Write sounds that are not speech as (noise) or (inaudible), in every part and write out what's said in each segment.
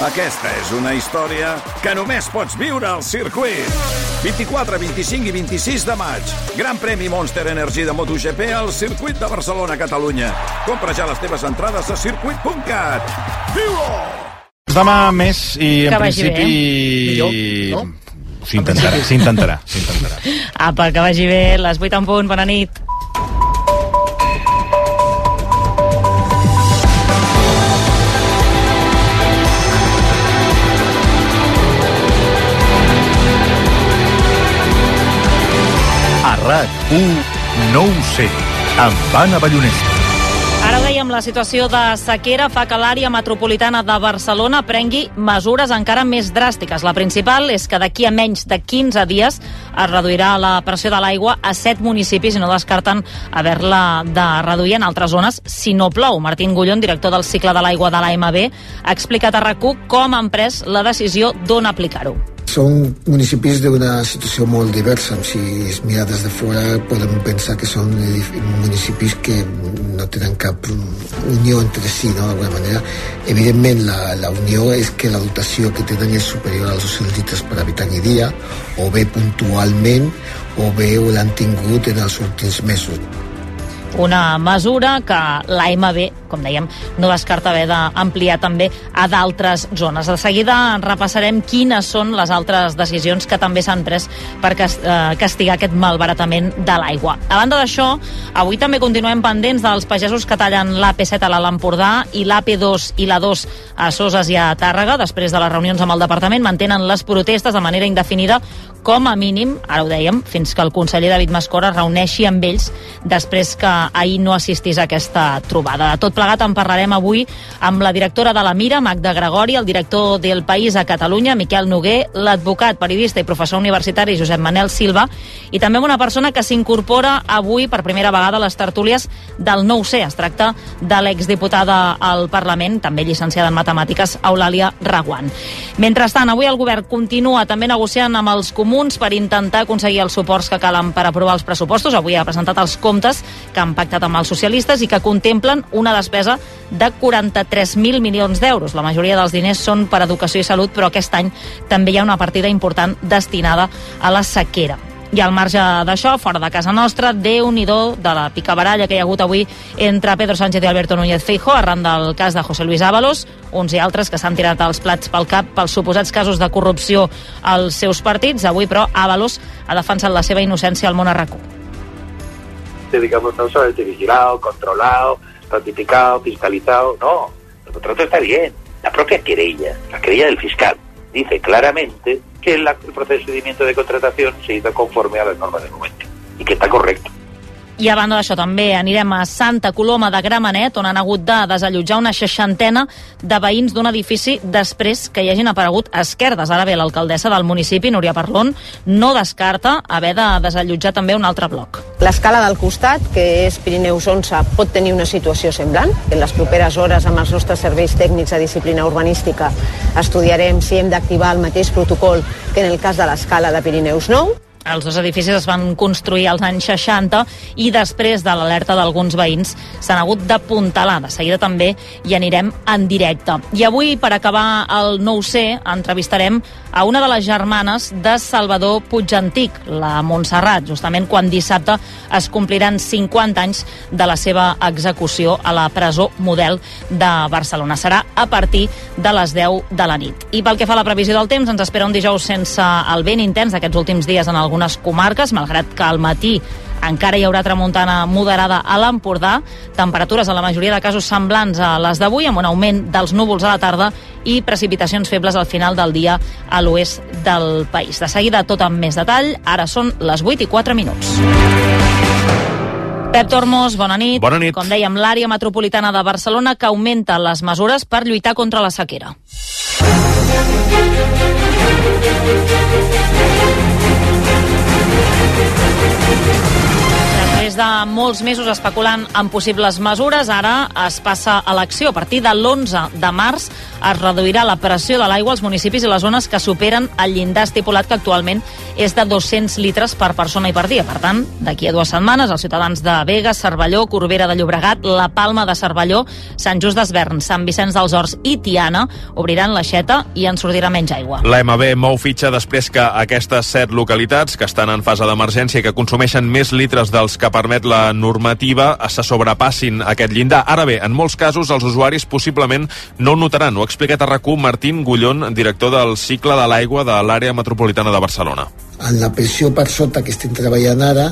Aquesta és una història que només pots viure al circuit. 24, 25 i 26 de maig. Gran premi Monster Energy de MotoGP al circuit de Barcelona, Catalunya. Compra ja les teves entrades a circuit.cat. Viu-ho! Demà més i en Que vagi principi... Millor, no? S'intentarà, s'intentarà, s'intentarà. (laughs) Apa, que vagi bé, les 8 en punt, bona nit. RAC1 no ho sé, amb Anna Ballonesta. Ara dèiem, la situació de sequera fa que l'àrea metropolitana de Barcelona prengui mesures encara més dràstiques. La principal és que d'aquí a menys de 15 dies es reduirà la pressió de l'aigua a 7 municipis i no descarten haver-la de reduir en altres zones si no plou. Martín Gullón, director del cicle de l'aigua de l'AMB, ha explicat a rac com han pres la decisió d'on aplicar-ho. Són municipis d'una situació molt diversa. Si es mira des de fora podem pensar que són municipis que no tenen cap unió entre si, no? d'alguna manera. Evidentment, la, la unió és que la dotació que tenen és superior als 200 litres per habitant i dia, o bé puntualment, o bé l'han tingut en els últims mesos. Una mesura que l'AMB, com dèiem, no descarta haver d'ampliar també a d'altres zones. De seguida repassarem quines són les altres decisions que també s'han pres per eh, castigar aquest malbaratament de l'aigua. A banda d'això, avui també continuem pendents dels pagesos que tallen l'AP7 a l'Alt Empordà i l'AP2 i la 2 a Soses i a Tàrrega. Després de les reunions amb el departament mantenen les protestes de manera indefinida com a mínim, ara ho dèiem, fins que el conseller David Mascora reuneixi amb ells després que ahir no assistís a aquesta trobada. De tot plegat en parlarem avui amb la directora de la Mira, Magda Gregori, el director del País a Catalunya, Miquel Noguer, l'advocat, periodista i professor universitari Josep Manel Silva, i també amb una persona que s'incorpora avui per primera vegada a les tertúlies del nou c Es tracta de l'exdiputada al Parlament, també llicenciada en Matemàtiques, Eulàlia Raguant. Mentrestant, avui el govern continua també negociant amb els comuns per intentar aconseguir els suports que calen per aprovar els pressupostos. Avui ha presentat els comptes que han pactat amb els socialistes i que contemplen una despesa de 43.000 milions d'euros. La majoria dels diners són per educació i salut, però aquest any també hi ha una partida important destinada a la sequera. I al marge d'això, fora de casa nostra, déu nhi de la picabaralla que hi ha hagut avui entre Pedro Sánchez i Alberto Núñez Feijóo arran del cas de José Luis Ábalos, uns i altres que s'han tirat els plats pel cap pels suposats casos de corrupció als seus partits. Avui, però, Ábalos ha defensat la seva innocència al món a RAC1. digamos, no solamente vigilado, controlado, ratificado, fiscalizado, no, el contrato está bien. La propia querella, la querella del fiscal, dice claramente que el procedimiento de contratación se hizo conforme a las normas del momento y que está correcto. I a banda d'això també anirem a Santa Coloma de Gramenet, on han hagut de desallotjar una seixantena de veïns d'un edifici després que hi hagin aparegut esquerdes. Ara bé, l'alcaldessa del municipi, Núria Parlon, no descarta haver de desallotjar també un altre bloc. L'escala del costat, que és Pirineus 11, pot tenir una situació semblant. En les properes hores, amb els nostres serveis tècnics de disciplina urbanística, estudiarem si hem d'activar el mateix protocol que en el cas de l'escala de Pirineus 9. Els dos edificis es van construir als anys 60 i després de l'alerta d'alguns veïns s'han hagut d'apuntalar. De seguida també hi anirem en directe. I avui, per acabar el 9C, entrevistarem a una de les germanes de Salvador Puigantic, la Montserrat, justament quan dissabte es compliran 50 anys de la seva execució a la presó model de Barcelona. Serà a partir de les 10 de la nit. I pel que fa a la previsió del temps, ens espera un dijous sense el vent intens d'aquests últims dies en algunes comarques, malgrat que al matí encara hi haurà tramuntana moderada a l'Empordà, temperatures a la majoria de casos semblants a les d'avui, amb un augment dels núvols a la tarda i precipitacions febles al final del dia a l'oest del país. De seguida, tot amb més detall, ara són les 8 i 4 minuts. Pep Tormos, bona nit. Bona nit. Com dèiem, l'àrea metropolitana de Barcelona que augmenta les mesures per lluitar contra la sequera. Thank you. Després de molts mesos especulant amb possibles mesures, ara es passa a l'acció. A partir de l'11 de març es reduirà la pressió de l'aigua als municipis i les zones que superen el llindar estipulat que actualment és de 200 litres per persona i per dia. Per tant, d'aquí a dues setmanes, els ciutadans de Vega, Cervelló, Corbera de Llobregat, La Palma de Cervelló, Sant Just d'Esvern, Sant Vicenç dels Horts i Tiana obriran l'aixeta i en sortirà menys aigua. La MB mou fitxa després que aquestes set localitats que estan en fase d'emergència i que consumeixen més litres dels que permet la normativa se sobrepassin aquest llindar. Ara bé, en molts casos els usuaris possiblement no ho notaran. Ho ha explicat a rac Martín Gullón, director del cicle de l'aigua de l'àrea metropolitana de Barcelona en la pressió per sota que estem treballant ara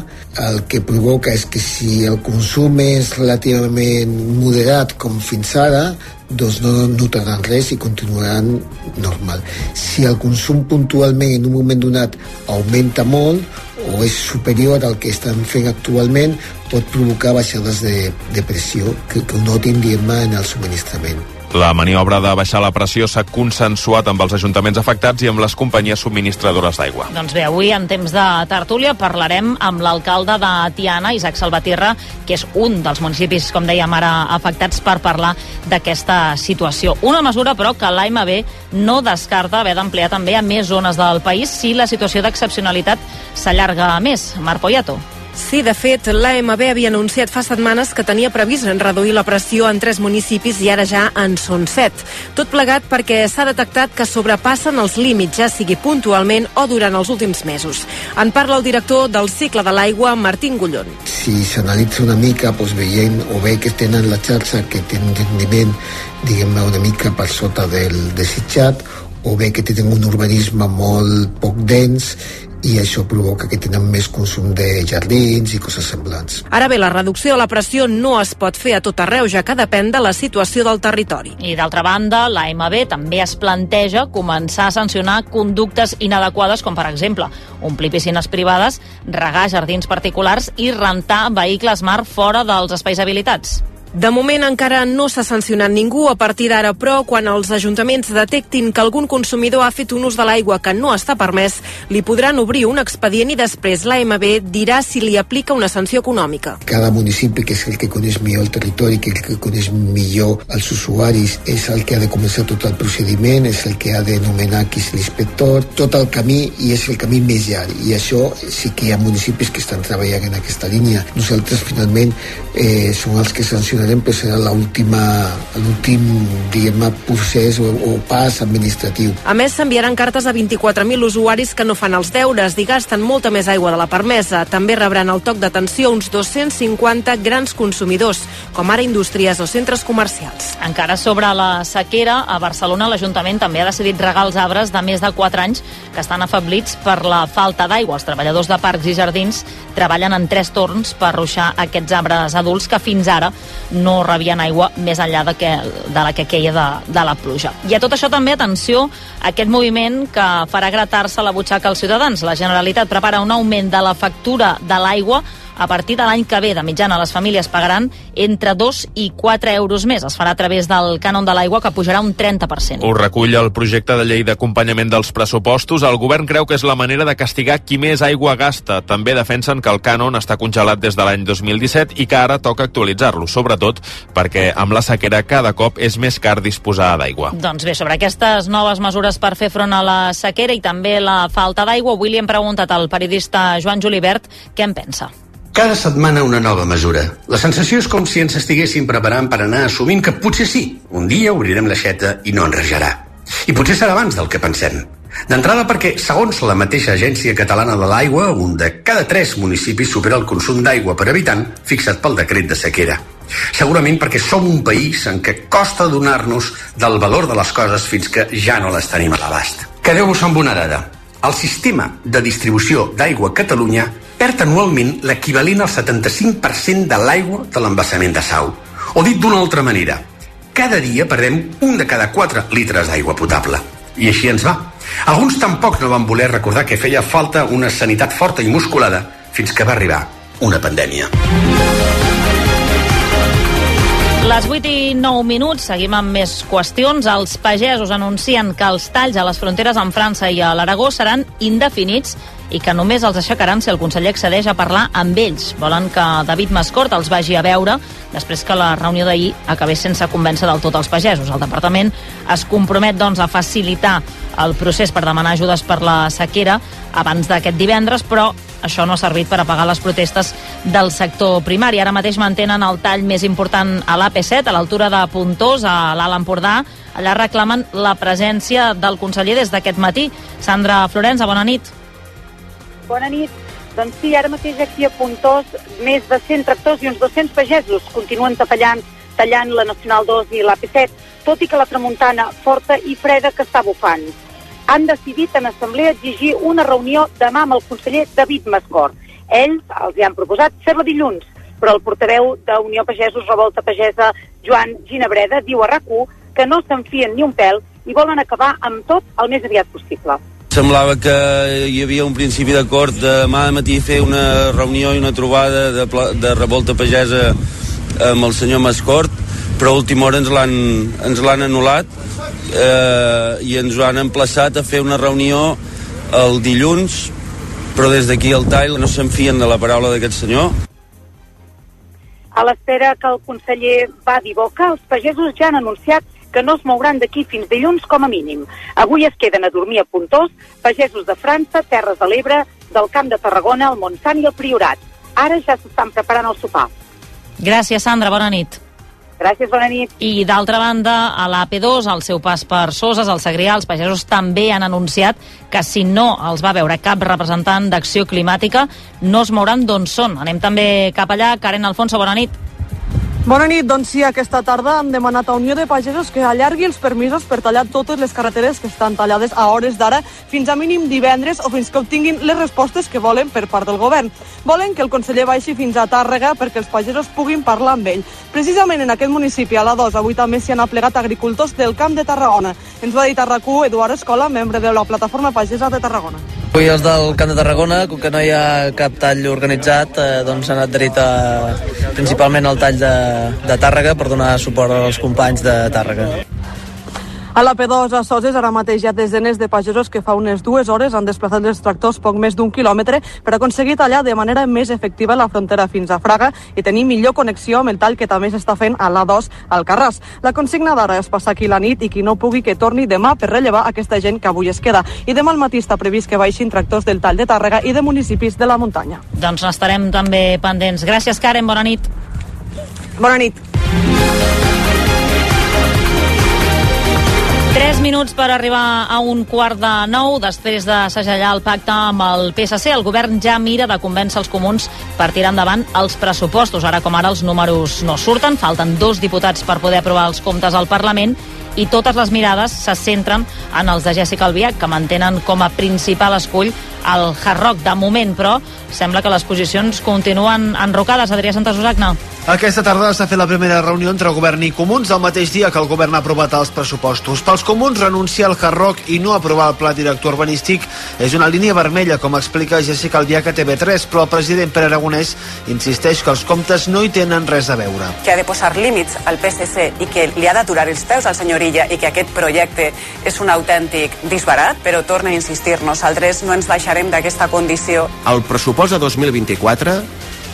el que provoca és que si el consum és relativament moderat com fins ara doncs no notaran res i continuaran normal. Si el consum puntualment en un moment donat augmenta molt o és superior al que estan fent actualment, pot provocar baixades de, de pressió que, que notin, diguem en el subministrament. La maniobra de baixar la pressió s'ha consensuat amb els ajuntaments afectats i amb les companyies subministradores d'aigua. Doncs bé, avui en temps de tertúlia parlarem amb l'alcalde de Tiana, Isaac Salvatierra, que és un dels municipis, com dèiem ara, afectats per parlar d'aquesta situació. Una mesura, però, que l'AMB no descarta haver d'ampliar també a més zones del país si la situació d'excepcionalitat s'allarga més. Marc Poyato. Sí, de fet, l'AMB havia anunciat fa setmanes que tenia previst reduir la pressió en tres municipis i ara ja en són set. Tot plegat perquè s'ha detectat que sobrepassen els límits, ja sigui puntualment o durant els últims mesos. En parla el director del cicle de l'aigua, Martín Gullón. Si s'analitza una mica, doncs veient o bé que tenen la xarxa que té un rendiment diguem una mica per sota del desitjat o bé que tenen un urbanisme molt poc dens i això provoca que tenen més consum de jardins i coses semblants. Ara bé, la reducció de la pressió no es pot fer a tot arreu, ja que depèn de la situació del territori. I d'altra banda, l'AMB també es planteja començar a sancionar conductes inadequades, com per exemple omplir piscines privades, regar jardins particulars i rentar vehicles mar fora dels espais habilitats. De moment encara no s'ha sancionat ningú a partir d'ara, però quan els ajuntaments detectin que algun consumidor ha fet un ús de l'aigua que no està permès, li podran obrir un expedient i després l'AMB dirà si li aplica una sanció econòmica. Cada municipi, que és el que coneix millor el territori, que el que coneix millor els usuaris, és el que ha de començar tot el procediment, és el que ha de nomenar qui és l'inspector, tot el camí i és el camí més llarg. I això sí que hi ha municipis que estan treballant en aquesta línia. Nosaltres finalment eh, som els que sancionem gestionarem pues, serà l'últim diguem procés o, o pas administratiu. A més, s'enviaran cartes a 24.000 usuaris que no fan els deures i gasten molta més aigua de la permesa. També rebran el toc d'atenció uns 250 grans consumidors, com ara indústries o centres comercials. Encara sobre la sequera, a Barcelona l'Ajuntament també ha decidit regar els arbres de més de 4 anys que estan afablits per la falta d'aigua. Els treballadors de parcs i jardins treballen en tres torns per ruixar aquests arbres adults que fins ara no rebien aigua més enllà de, que, de la que queia de, de la pluja. I a tot això també, atenció, aquest moviment que farà gratar-se la butxaca als ciutadans. La Generalitat prepara un augment de la factura de l'aigua a partir de l'any que ve, de mitjana, les famílies pagaran entre 2 i 4 euros més. Es farà a través del cànon de l'aigua, que pujarà un 30%. Ho recull el projecte de llei d'acompanyament dels pressupostos. El govern creu que és la manera de castigar qui més aigua gasta. També defensen que el cànon està congelat des de l'any 2017 i que ara toca actualitzar-lo, sobretot perquè amb la sequera cada cop és més car disposar d'aigua. Doncs bé, sobre aquestes noves mesures per fer front a la sequera i també la falta d'aigua, avui li hem preguntat al periodista Joan Julibert què en pensa. Cada setmana una nova mesura. La sensació és com si ens estiguéssim preparant per anar assumint que potser sí, un dia obrirem l'aixeta i no enrejarà. I potser serà abans del que pensem. D'entrada perquè, segons la mateixa Agència Catalana de l'Aigua, un de cada tres municipis supera el consum d'aigua per habitant fixat pel decret de sequera. Segurament perquè som un país en què costa donar-nos del valor de les coses fins que ja no les tenim a l'abast. Quedeu-vos amb una dada. El sistema de distribució d'aigua a Catalunya perd anualment l'equivalent al 75% de l'aigua de l'embassament de Sau. O dit d'una altra manera, cada dia perdem un de cada 4 litres d'aigua potable. I així ens va. Alguns tampoc no van voler recordar que feia falta una sanitat forta i musculada fins que va arribar una pandèmia. Les 8 i 9 minuts, seguim amb més qüestions. Els pagesos anuncien que els talls a les fronteres amb França i a l'Aragó seran indefinits i que només els aixecaran si el conseller accedeix a parlar amb ells. Volen que David Mascort els vagi a veure després que la reunió d'ahir acabés sense convèncer del tot els pagesos. El departament es compromet doncs, a facilitar el procés per demanar ajudes per la sequera abans d'aquest divendres, però això no ha servit per apagar les protestes del sector primari. Ara mateix mantenen el tall més important a l'AP7, a l'altura de Puntós, a l'Alt Empordà. Allà reclamen la presència del conseller des d'aquest matí. Sandra Florenza, bona nit. Bona nit. Doncs sí, ara mateix aquí a Puntós, més de 100 tractors i uns 200 pagesos continuen tallant, tallant la Nacional 2 i l'AP7, tot i que la tramuntana forta i freda que està bufant. Han decidit en assemblea exigir una reunió demà amb el conseller David Mascor. Ells els hi han proposat fer-la dilluns, però el portaveu d'Unió Pagesos Revolta Pagesa, Joan Ginebreda, diu a rac que no s'enfien ni un pèl i volen acabar amb tot el més aviat possible. Semblava que hi havia un principi d'acord demà de matí fer una reunió i una trobada de, de revolta pagesa amb el senyor Mascort, però a última hora ens l'han ens l'han anul·lat eh, i ens han emplaçat a fer una reunió el dilluns, però des d'aquí al tall no s'enfien de la paraula d'aquest senyor. A l'espera que el conseller va dir boca, els pagesos ja han anunciat que no es mouran d'aquí fins dilluns com a mínim. Avui es queden a dormir a Puntós, pagesos de França, Terres de l'Ebre, del Camp de Tarragona, el Montsant i el Priorat. Ara ja s'estan preparant el sopar. Gràcies, Sandra. Bona nit. Gràcies, bona nit. I d'altra banda, a la P2, al seu pas per Soses, al Segrià, els pagesos també han anunciat que si no els va veure cap representant d'acció climàtica, no es mouran d'on són. Anem també cap allà. Karen Alfonso, bona nit. Bona nit, doncs sí, aquesta tarda han demanat a Unió de Pagesos que allargui els permisos per tallar totes les carreteres que estan tallades a hores d'ara fins a mínim divendres o fins que obtinguin les respostes que volen per part del govern. Volen que el conseller baixi fins a Tàrrega perquè els pagesos puguin parlar amb ell. Precisament en aquest municipi, a la 2, avui també s'hi han aplegat agricultors del Camp de Tarragona. Ens va dir Tarracú Eduard Escola, membre de la Plataforma Pagesa de Tarragona. Avui els del Camp de Tarragona, com que no hi ha cap tall organitzat, eh, doncs han adherit a, principalment al tall de, de Tàrrega per donar suport als companys de Tàrrega. A la P2 a Soses ara mateix hi ha desenes de pagesos que fa unes dues hores han desplaçat els tractors poc més d'un quilòmetre per aconseguir tallar de manera més efectiva la frontera fins a Fraga i tenir millor connexió amb el tall que també s'està fent a l'A2 al Carràs. La consigna d'ara és passar aquí la nit i qui no pugui que torni demà per rellevar aquesta gent que avui es queda. I demà al matí està previst que baixin tractors del tall de Tàrrega i de municipis de la muntanya. Doncs n'estarem també pendents. Gràcies, Karen. Bona nit. Bona nit. 3 minuts per arribar a un quart de nou. Després de segellar el pacte amb el PSC, el govern ja mira de convèncer els comuns per tirar endavant els pressupostos. Ara com ara els números no surten, falten dos diputats per poder aprovar els comptes al Parlament i totes les mirades se centren en els de Jessica Albiach, que mantenen com a principal escull el Hard Rock. De moment, però, sembla que les posicions continuen enrocades. Adrià Santasusagna. Aquesta tarda s'ha fet la primera reunió entre govern i comuns el mateix dia que el govern ha aprovat els pressupostos. Pels comuns, renunciar al Hard Rock i no aprovar el pla director urbanístic és una línia vermella, com explica Jessica Albiach a TV3, però el president Pere Aragonès insisteix que els comptes no hi tenen res a veure. Que ha de posar límits al PSC i que li ha d'aturar els peus al senyor Illa i que aquest projecte és un autèntic disbarat, però torna a insistir, nosaltres no ens baixarem d'aquesta condició. El pressupost de 2024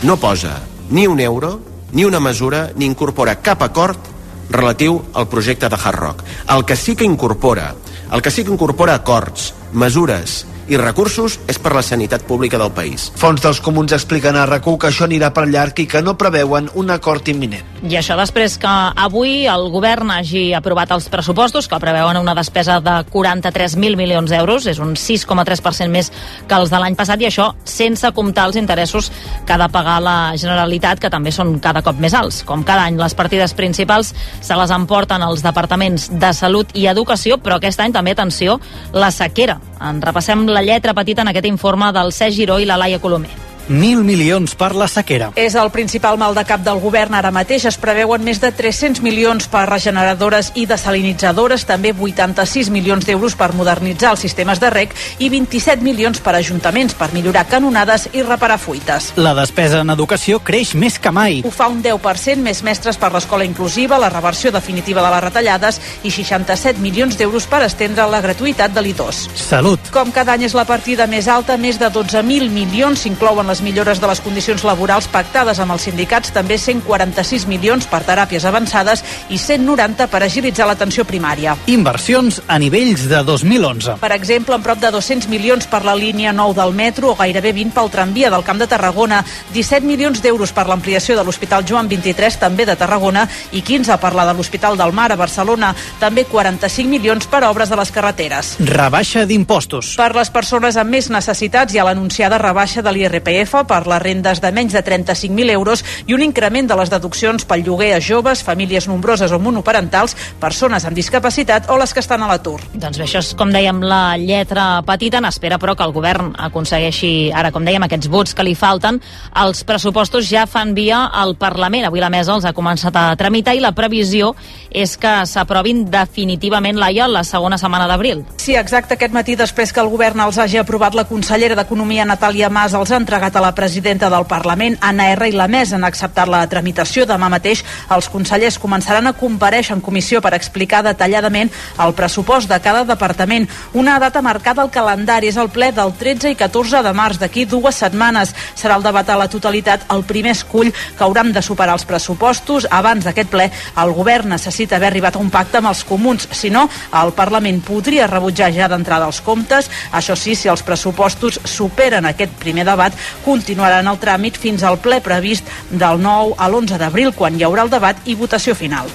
no posa ni un euro ni una mesura ni incorpora cap acord relatiu al projecte de Hard Rock. El que sí que incorpora, el que sí que incorpora acords, mesures i recursos és per la sanitat pública del país. Fons dels comuns expliquen a rac que això anirà per llarg i que no preveuen un acord imminent. I això després que avui el govern hagi aprovat els pressupostos que preveuen una despesa de 43.000 milions d'euros, és un 6,3% més que els de l'any passat i això sense comptar els interessos que ha de pagar la Generalitat, que també són cada cop més alts. Com cada any, les partides principals se les emporten els departaments de Salut i Educació, però aquest any també, atenció, la sequera. En repassem la lletra petita en aquest informe del Cesc Giró i la Laia Colomer. 1.000 milions per la sequera. És el principal mal de cap del govern ara mateix. Es preveuen més de 300 milions per regeneradores i desalinitzadores, també 86 milions d'euros per modernitzar els sistemes de rec i 27 milions per ajuntaments per millorar canonades i reparar fuites. La despesa en educació creix més que mai. Ho fa un 10% més mestres per l'escola inclusiva, la reversió definitiva de les retallades i 67 milions d'euros per estendre la gratuïtat de l'I2. Salut. Com cada any és la partida més alta, més de 12.000 milions s'inclouen les millores de les condicions laborals pactades amb els sindicats, també 146 milions per teràpies avançades i 190 per agilitzar l'atenció primària. Inversions a nivells de 2011. Per exemple, amb prop de 200 milions per la línia 9 del metro o gairebé 20 pel tramvia del Camp de Tarragona, 17 milions d'euros per l'ampliació de l'Hospital Joan 23, també de Tarragona, i 15 per la de l'Hospital del Mar a Barcelona, també 45 milions per obres de les carreteres. Rebaixa d'impostos. Per les persones amb més necessitats hi ha l'anunciada rebaixa de l'IRPF per les rendes de menys de 35.000 euros i un increment de les deduccions pel lloguer a joves, famílies nombroses o monoparentals, persones amb discapacitat o les que estan a l'atur. Doncs bé, això és, com dèiem, la lletra petita. N'espera, però, que el govern aconsegueixi, ara, com dèiem, aquests vots que li falten. Els pressupostos ja fan via al Parlament. Avui la mesa els ha començat a tramitar i la previsió és que s'aprovin definitivament l'AIA la segona setmana d'abril. Sí, exacte. Aquest matí, després que el govern els hagi aprovat, la consellera d'Economia, Natàlia Mas, els ha entregat a la presidenta del Parlament, Anna R. i la mesa han acceptat la tramitació. Demà mateix els consellers començaran a compareixer en comissió per explicar detalladament el pressupost de cada departament. Una data marcada al calendari és el ple del 13 i 14 de març, d'aquí dues setmanes. Serà el debat a la totalitat el primer escull que hauran de superar els pressupostos. Abans d'aquest ple, el govern necessita haver arribat a un pacte amb els comuns. Si no, el Parlament podria rebutjar ja d'entrada els comptes. Això sí, si els pressupostos superen aquest primer debat, continuaran el tràmit fins al ple previst del 9 a l'11 d'abril, quan hi haurà el debat i votació final.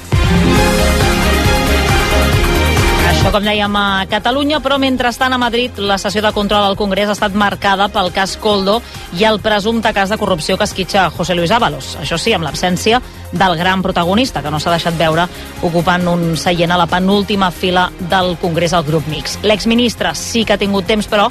Això, com dèiem, a Catalunya, però mentrestant a Madrid la sessió de control al Congrés ha estat marcada pel cas Coldo i el presumpte cas de corrupció que esquitxa José Luis Ábalos. Això sí, amb l'absència del gran protagonista, que no s'ha deixat veure ocupant un seient a la penúltima fila del Congrés al grup mix. L'exministre sí que ha tingut temps, però,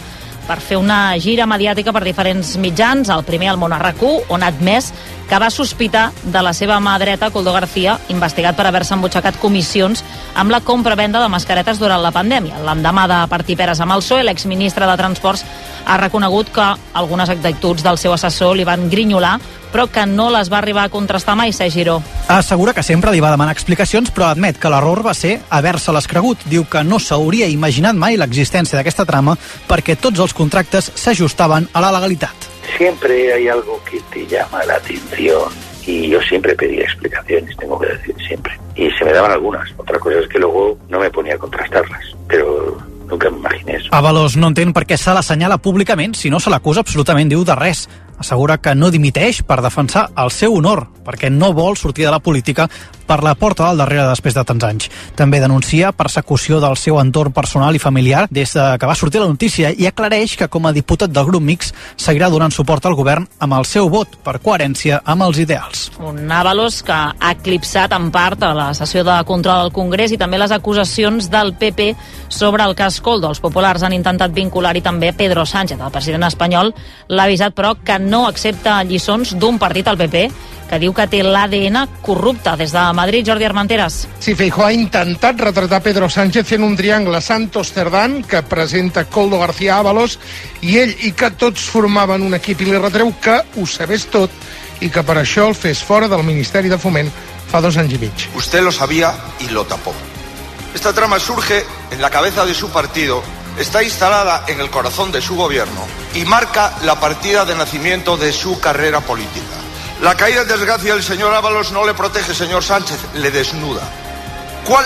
per fer una gira mediàtica per diferents mitjans, el primer al món on ha admès que va sospitar de la seva mà dreta, Coldo García, investigat per haver-se embutxacat comissions amb la compra-venda de mascaretes durant la pandèmia. L'endemà de partir peres amb el PSOE, l'exministre de Transports ha reconegut que algunes actituds del seu assessor li van grinyolar, però que no les va arribar a contrastar mai, Ser Giró. Assegura que sempre li va demanar explicacions, però admet que l'error va ser haver-se-les cregut. Diu que no s'hauria imaginat mai l'existència d'aquesta trama perquè tots els contractes s'ajustaven a la legalitat. Siempre hay algo que te llama la atención y yo siempre pedía explicaciones, tengo que decir, siempre. Y se me daban algunas. Otra cosa es que luego no me ponía a contrastarlas, pero nunca me imaginé eso. Avalos no entén per què se l'assenyala públicament si no se l'acusa absolutament, diu, de res. Assegura que no dimiteix per defensar el seu honor, perquè no vol sortir de la política per la porta del darrere després de tants anys. També denuncia persecució del seu entorn personal i familiar des de que va sortir la notícia i aclareix que com a diputat del grup mix seguirà donant suport al govern amb el seu vot per coherència amb els ideals. Un Ábalos que ha eclipsat en part a la sessió de control al Congrés i també les acusacions del PP sobre el cas Coldo. Els populars han intentat vincular-hi també Pedro Sánchez, el president espanyol, l'ha avisat però que accepta lliçons d'un partit al PP que diu que té l'ADN corrupte. Des de Madrid, Jordi Armenteres. Sí, Feijó ha intentat retratar Pedro Sánchez en un triangle Santos-Cerdán que presenta Coldo García Ábalos i ell i que tots formaven un equip i li retreu que ho sabés tot i que per això el fes fora del Ministeri de Foment fa dos anys i mig. Usted lo sabía y lo tapó. Esta trama surge en la cabeza de su partido, está instalada en el corazón de su gobierno y marca la partida de nacimiento de su carrera política. La caída en desgracia del señor Ábalos no le protege, señor Sánchez, le desnuda. ¿Cuál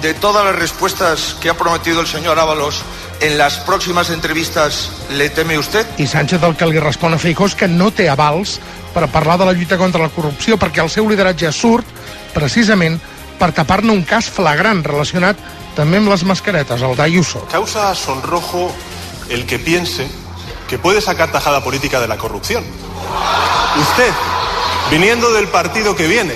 de todas las respuestas que ha prometido el señor Ábalos en las próximas entrevistas le teme usted? I Sánchez el que li respon a Feijó és que no té avals per parlar de la lluita contra la corrupció perquè el seu lideratge surt precisament per tapar-ne un cas flagrant relacionat també amb les mascaretes, el d'Ayuso. Causa sonrojo el que piense que puede sacar tajada política de la corrupción. Usted, viniendo del partido que viene,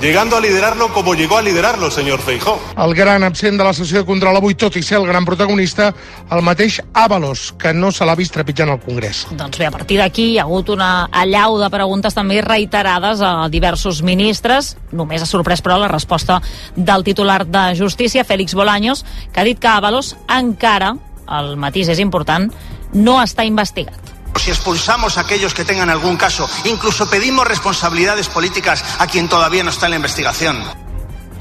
llegando a liderarlo como llegó a liderarlo señor Feijó. El gran absent de la sessió de control avui, tot i ser el gran protagonista, el mateix Ábalos, que no se l'ha vist trepitjant al Congrés. Doncs bé, a partir d'aquí hi ha hagut una allau de preguntes també reiterades a diversos ministres. Només ha sorprès, però, la resposta del titular de Justícia, Félix Bolaños, que ha dit que Ábalos encara, el matís és important, no està investigat. Si expulsamos a aquellos que tengan algún caso, incluso pedimos responsabilidades políticas a quien todavía no está en la investigación.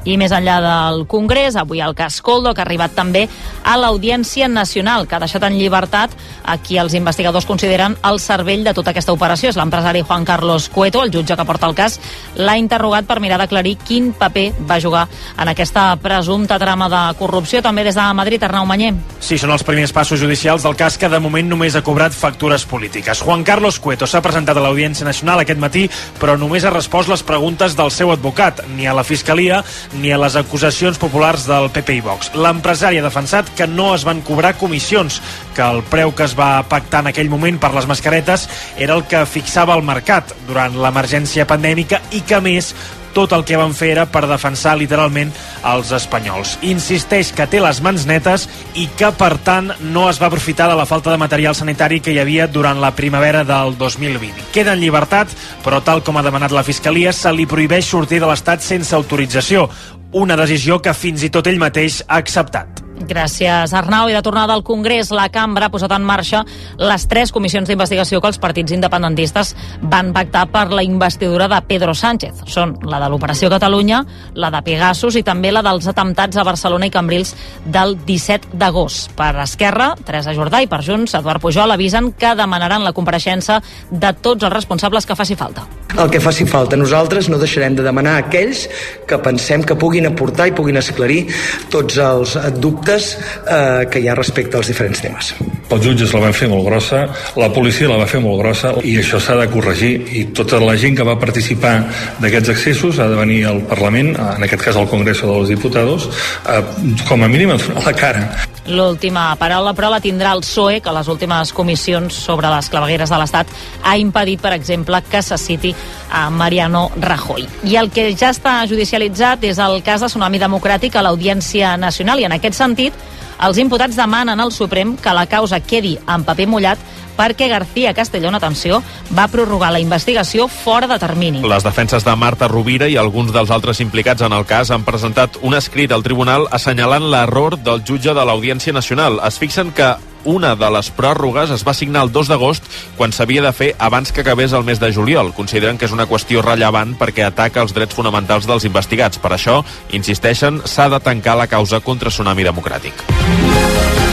I més enllà del Congrés, avui el cas Coldo, que ha arribat també a l'Audiència Nacional, que ha deixat en llibertat a qui els investigadors consideren el cervell de tota aquesta operació. És l'empresari Juan Carlos Cueto, el jutge que porta el cas, l'ha interrogat per mirar d'aclarir quin paper va jugar en aquesta presumpta trama de corrupció. També des de Madrid, Arnau Manyer. Sí, són els primers passos judicials del cas que de moment només ha cobrat factures polítiques. Juan Carlos Cueto s'ha presentat a l'Audiència Nacional aquest matí, però només ha respost les preguntes del seu advocat, ni a la Fiscalia ni a les acusacions populars del PP i Vox. L'empresari ha defensat que no es van cobrar comissions, que el preu que es va pactar en aquell moment per les mascaretes era el que fixava el mercat durant l'emergència pandèmica i que, a més, tot el que van fer era per defensar literalment els espanyols. Insisteix que té les mans netes i que, per tant, no es va aprofitar de la falta de material sanitari que hi havia durant la primavera del 2020. Queda en llibertat, però tal com ha demanat la Fiscalia, se li prohibeix sortir de l'Estat sense autorització, una decisió que fins i tot ell mateix ha acceptat. Gràcies, Arnau. I de tornada al Congrés, la cambra ha posat en marxa les tres comissions d'investigació que els partits independentistes van pactar per la investidura de Pedro Sánchez. Són la de l'Operació Catalunya, la de Pegasus i també la dels atemptats a Barcelona i Cambrils del 17 d'agost. Per Esquerra, Teresa Jordà i per Junts, Eduard Pujol avisen que demanaran la compareixença de tots els responsables que faci falta. El que faci falta. Nosaltres no deixarem de demanar a aquells que pensem que puguin aportar i puguin esclarir tots els dubtes eh, que hi ha respecte als diferents temes. Els jutges la van fer molt grossa, la policia la va fer molt grossa i això s'ha de corregir i tota la gent que va participar d'aquests accessos ha de venir al Parlament, en aquest cas al Congreso dels Diputados, eh, com a mínim a donar la cara. L'última paraula, però, la tindrà el PSOE, que les últimes comissions sobre les clavegueres de l'Estat ha impedit, per exemple, que se citi a Mariano Rajoy. I el que ja està judicialitzat és el cas de Tsunami Democràtic a l'Audiència Nacional, i en aquest sentit, els imputats demanen al Suprem que la causa quedi en paper mullat perquè García Castellón, atenció, va prorrogar la investigació fora de termini. Les defenses de Marta Rovira i alguns dels altres implicats en el cas han presentat un escrit al tribunal assenyalant l'error del jutge de l'Audiència Nacional. Es fixen que una de les pròrrogues es va signar el 2 d'agost quan s'havia de fer abans que acabés el mes de juliol. Consideren que és una qüestió rellevant perquè ataca els drets fonamentals dels investigats. Per això, insisteixen, s'ha de tancar la causa contra Tsunami Democràtic.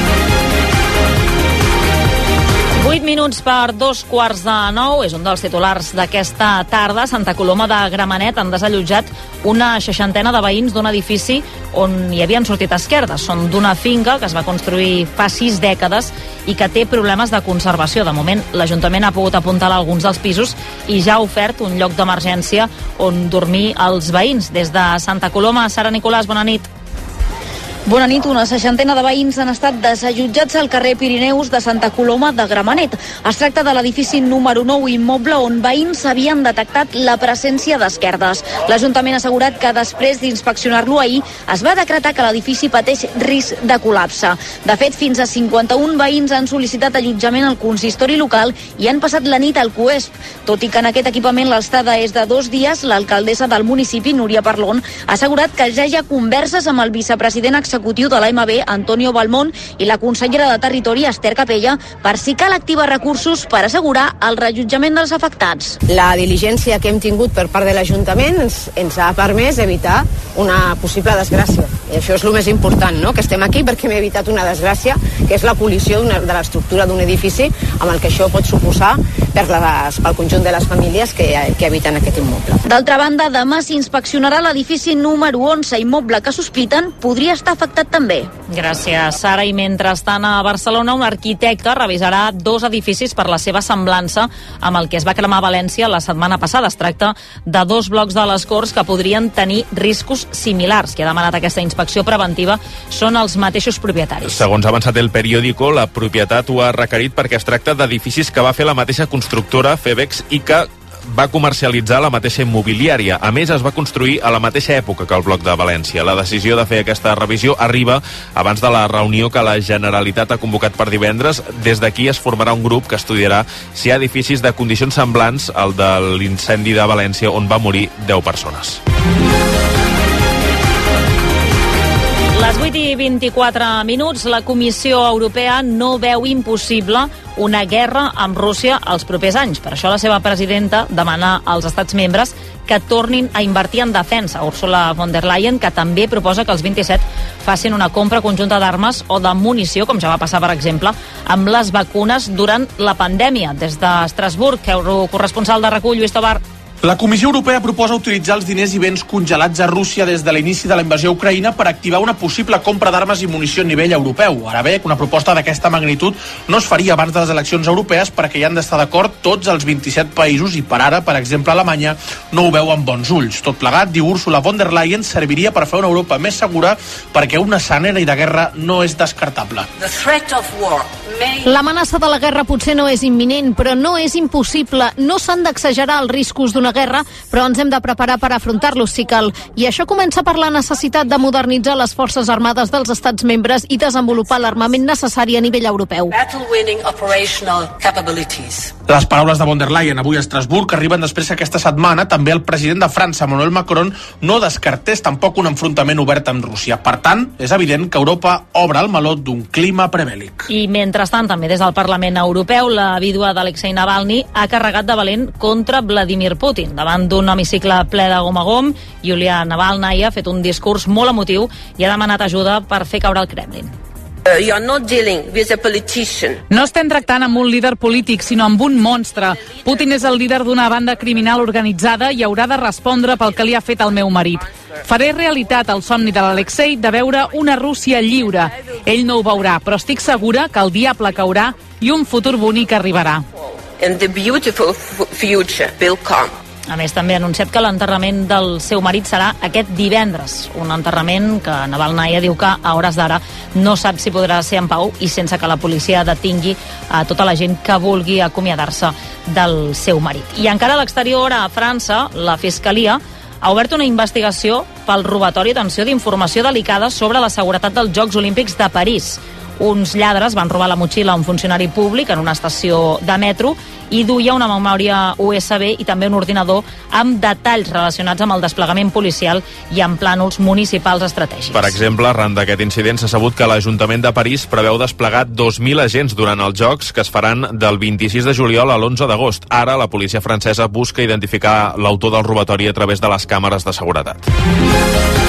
8 minuts per dos quarts de nou és un dels titulars d'aquesta tarda. Santa Coloma de Gramenet han desallotjat una seixantena de veïns d'un edifici on hi havien sortit esquerdes. Són d'una finca que es va construir fa sis dècades i que té problemes de conservació. De moment, l'Ajuntament ha pogut apuntalar alguns dels pisos i ja ha ofert un lloc d'emergència on dormir els veïns. Des de Santa Coloma, Sara Nicolàs, bona nit. Bona nit. Una seixantena de veïns han estat desallotjats al carrer Pirineus de Santa Coloma de Gramenet. Es tracta de l'edifici número 9 immoble on veïns havien detectat la presència d'esquerdes. L'Ajuntament ha assegurat que després d'inspeccionar-lo ahir es va decretar que l'edifici pateix risc de col·lapse. De fet, fins a 51 veïns han sol·licitat allotjament al consistori local i han passat la nit al CUESP. Tot i que en aquest equipament l'estada és de dos dies, l'alcaldessa del municipi, Núria Parlon, ha assegurat que ja hi ha converses amb el vicepresident executiu de l'AMB, Antonio Balmón, i la consellera de Territori, Esther Capella, per si cal activar recursos per assegurar el rellotjament dels afectats. La diligència que hem tingut per part de l'Ajuntament ens, ens ha permès evitar una possible desgràcia. I això és el més important, no? que estem aquí perquè hem evitat una desgràcia, que és la col·lisió de l'estructura d'un edifici amb el que això pot suposar per les, pel conjunt de les famílies que, que habiten aquest immoble. D'altra banda, demà s'inspeccionarà l'edifici número 11 immoble que sospiten podria estar afectat també. Gràcies, Sara. I mentrestant a Barcelona, un arquitecte revisarà dos edificis per la seva semblança amb el que es va cremar a València la setmana passada. Es tracta de dos blocs de les Corts que podrien tenir riscos similars. Qui ha demanat aquesta inspecció preventiva són els mateixos propietaris. Segons ha avançat el periòdico, la propietat ho ha requerit perquè es tracta d'edificis que va fer la mateixa constructora, Febex, i que va comercialitzar la mateixa immobiliària. A més, es va construir a la mateixa època que el bloc de València. La decisió de fer aquesta revisió arriba abans de la reunió que la Generalitat ha convocat per divendres. Des d'aquí es formarà un grup que estudiarà si hi ha edificis de condicions semblants al de l'incendi de València on va morir 10 persones. Les 8 i 24 minuts, la Comissió Europea no veu impossible una guerra amb Rússia els propers anys. Per això la seva presidenta demana als estats membres que tornin a invertir en defensa. Ursula von der Leyen, que també proposa que els 27 facin una compra conjunta d'armes o de munició, com ja va passar, per exemple, amb les vacunes durant la pandèmia. Des d'Estrasburg, corresponsal de recull, Lluís Tobar. La Comissió Europea proposa utilitzar els diners i béns congelats a Rússia des de l'inici de la invasió a Ucraïna per activar una possible compra d'armes i munició a nivell europeu. Ara bé, que una proposta d'aquesta magnitud no es faria abans de les eleccions europees perquè hi han d'estar d'acord tots els 27 països i per ara, per exemple, Alemanya no ho veu amb bons ulls. Tot plegat, diu Ursula von der Leyen, serviria per fer una Europa més segura perquè un escenari de guerra no és descartable. L'amenaça de la guerra potser no és imminent, però no és impossible. No s'han d'exagerar els riscos d'una guerra, però ens hem de preparar per afrontar-los si cal. I això comença per la necessitat de modernitzar les forces armades dels estats membres i desenvolupar l'armament necessari a nivell europeu. Les paraules de von der Leyen avui a Estrasburg arriben després que aquesta setmana també el president de França, Emmanuel Macron, no descartés tampoc un enfrontament obert amb Rússia. Per tant, és evident que Europa obre el meló d'un clima prebèl·lic. I mentrestant, també des del Parlament Europeu, la vídua d'Alexei Navalny ha carregat de valent contra Vladimir Putin. Davant d'un hemicicle ple de gom a gom, Julia Navalny ha fet un discurs molt emotiu i ha demanat ajuda per fer caure el Kremlin. Uh, No estem tractant amb un líder polític, sinó amb un monstre. Putin és el líder d'una banda criminal organitzada i haurà de respondre pel que li ha fet al meu marit. Faré realitat el somni de l'Alexei de veure una Rússia lliure. Ell no ho veurà, però estic segura que el diable caurà i un futur bonic arribarà. And the beautiful future will come. A més, també ha anunciat que l'enterrament del seu marit serà aquest divendres. Un enterrament que Navalnaya diu que a hores d'ara no sap si podrà ser en pau i sense que la policia detingui a tota la gent que vulgui acomiadar-se del seu marit. I encara a l'exterior, a França, la Fiscalia ha obert una investigació pel robatori, atenció, d'informació delicada sobre la seguretat dels Jocs Olímpics de París. Uns lladres van robar la motxilla a un funcionari públic en una estació de metro i duia una memòria USB i també un ordinador amb detalls relacionats amb el desplegament policial i amb plànols municipals estratègics. Per exemple, arran d'aquest incident s'ha sabut que l'Ajuntament de París preveu desplegar 2.000 agents durant els Jocs que es faran del 26 de juliol a l'11 d'agost. Ara la policia francesa busca identificar l'autor del robatori a través de les càmeres de seguretat.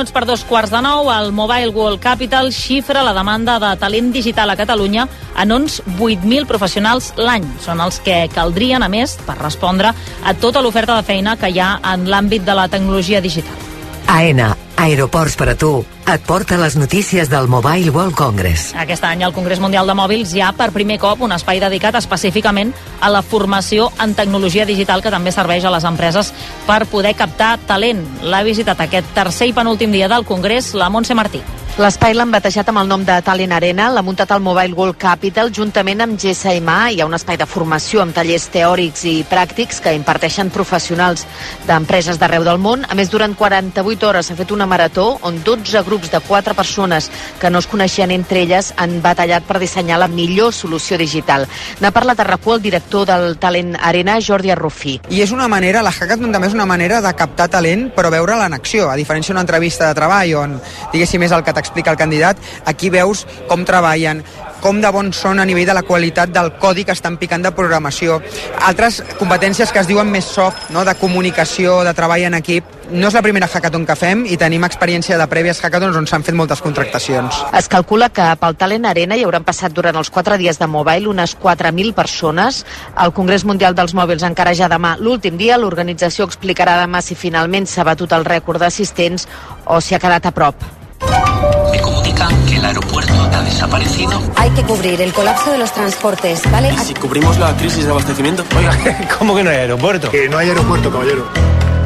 Minuts per dos quarts de nou, el Mobile World Capital xifra la demanda de talent digital a Catalunya en uns 8.000 professionals l'any. Són els que caldrien, a més, per respondre a tota l'oferta de feina que hi ha en l'àmbit de la tecnologia digital. AENA, Aeroports per a tu, et porta les notícies del Mobile World Congress. Aquest any al Congrés Mundial de Mòbils hi ha per primer cop un espai dedicat específicament a la formació en tecnologia digital que també serveix a les empreses per poder captar talent. L'ha visitat aquest tercer i penúltim dia del Congrés la Montse Martí. L'espai l'han batejat amb el nom de Talent Arena, l'ha muntat el Mobile World Capital juntament amb GSMA. Hi ha un espai de formació amb tallers teòrics i pràctics que imparteixen professionals d'empreses d'arreu del món. A més, durant 48 hores s'ha fet una marató on 12 grups de 4 persones que no es coneixien entre elles han batallat per dissenyar la millor solució digital. N'ha parlat a RAC1 el director del Talent Arena, Jordi Arrufí. I és una manera, la Hackathon també és una manera de captar talent, però veure'l en acció, a diferència d'una entrevista de treball on, diguéssim, és el que t'explica el candidat, aquí veus com treballen, com de bons són a nivell de la qualitat del codi que estan picant de programació. Altres competències que es diuen més soft, no? de comunicació, de treball en equip. No és la primera hackathon que fem i tenim experiència de prèvies hackathons on s'han fet moltes contractacions. Es calcula que pel Talent Arena hi hauran passat durant els 4 dies de Mobile unes 4.000 persones. El Congrés Mundial dels Mòbils encara ja demà l'últim dia. L'organització explicarà demà si finalment s'ha batut el rècord d'assistents o si ha quedat a prop. Me comunican que el aeropuerto ha desaparecido. Hay que cubrir el colapso de los transportes, ¿vale? ¿Y si cubrimos la crisis de abastecimiento? Oiga, (laughs) ¿cómo que no hay aeropuerto? Que no hay aeropuerto, caballero.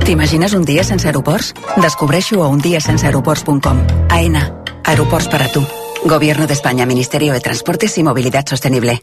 T'imagines un dia sense aeroports? Descobreixo a undiasenseaeroports.com. AENA. Aeroports para tu. Gobierno de España, Ministerio de Transportes y Movilidad Sostenible.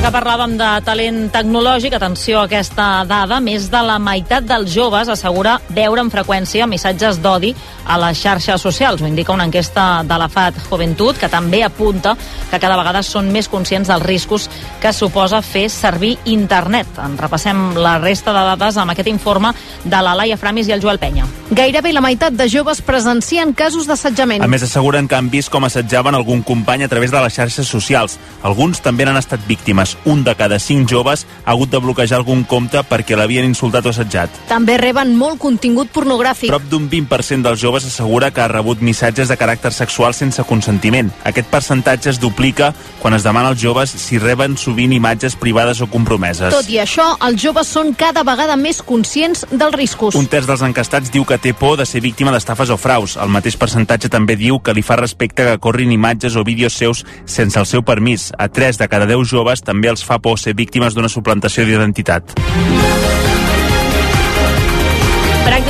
Que parlàvem de talent tecnològic, atenció a aquesta dada, més de la meitat dels joves assegura veure amb freqüència missatges d'odi a les xarxes socials. Ho indica una enquesta de la FAT Joventut, que també apunta que cada vegada són més conscients dels riscos que suposa fer servir internet. En repassem la resta de dades amb aquest informe de la Laia Framis i el Joel Penya. Gairebé la meitat de joves presencien casos d'assetjament. A més, asseguren que han vist com assetjaven algun company a través de les xarxes socials. Alguns també n'han estat víctimes. Un de cada cinc joves ha hagut de bloquejar algun compte perquè l'havien insultat o assetjat. També reben molt contingut pornogràfic. Prop d'un 20% dels joves assegura que ha rebut missatges de caràcter sexual sense consentiment. Aquest percentatge es duplica quan es demana als joves si reben sovint imatges privades o compromeses. Tot i això, els joves són cada vegada més conscients dels riscos. Un terç dels encastats diu que té por de ser víctima d'estafes o fraus. El mateix percentatge també diu que li fa respecte que corrin imatges o vídeos seus sense el seu permís. A 3 de cada 10 joves també els fa por ser víctimes d'una suplantació d'identitat.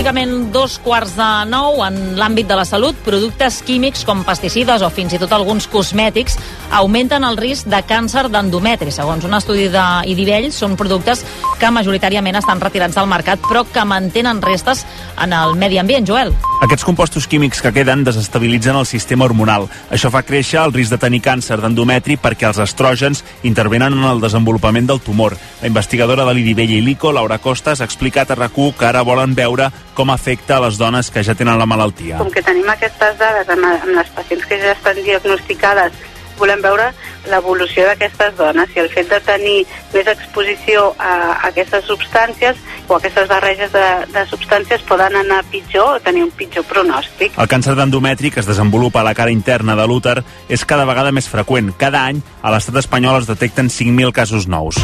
Pràcticament dos quarts de nou en l'àmbit de la salut, productes químics com pesticides o fins i tot alguns cosmètics augmenten el risc de càncer d'endometri. Segons un estudi d'Idivell, són productes que majoritàriament estan retirats del mercat però que mantenen restes en el medi ambient. Joel. Aquests compostos químics que queden desestabilitzen el sistema hormonal. Això fa créixer el risc de tenir càncer d'endometri perquè els estrògens intervenen en el desenvolupament del tumor. La investigadora de l'Idivell i l'ICO, Laura Costas, ha explicat a rac que ara volen veure com afecta a les dones que ja tenen la malaltia. Com que tenim aquestes dades amb, amb les pacients que ja estan diagnosticades, volem veure l'evolució d'aquestes dones, si el fet de tenir més exposició a, a aquestes substàncies o aquestes barreges de, de substàncies poden anar pitjor o tenir un pitjor pronòstic. El càncer d'endomètri que es desenvolupa a la cara interna de l'úter és cada vegada més freqüent. Cada any a l'estat espanyol es detecten 5.000 casos nous.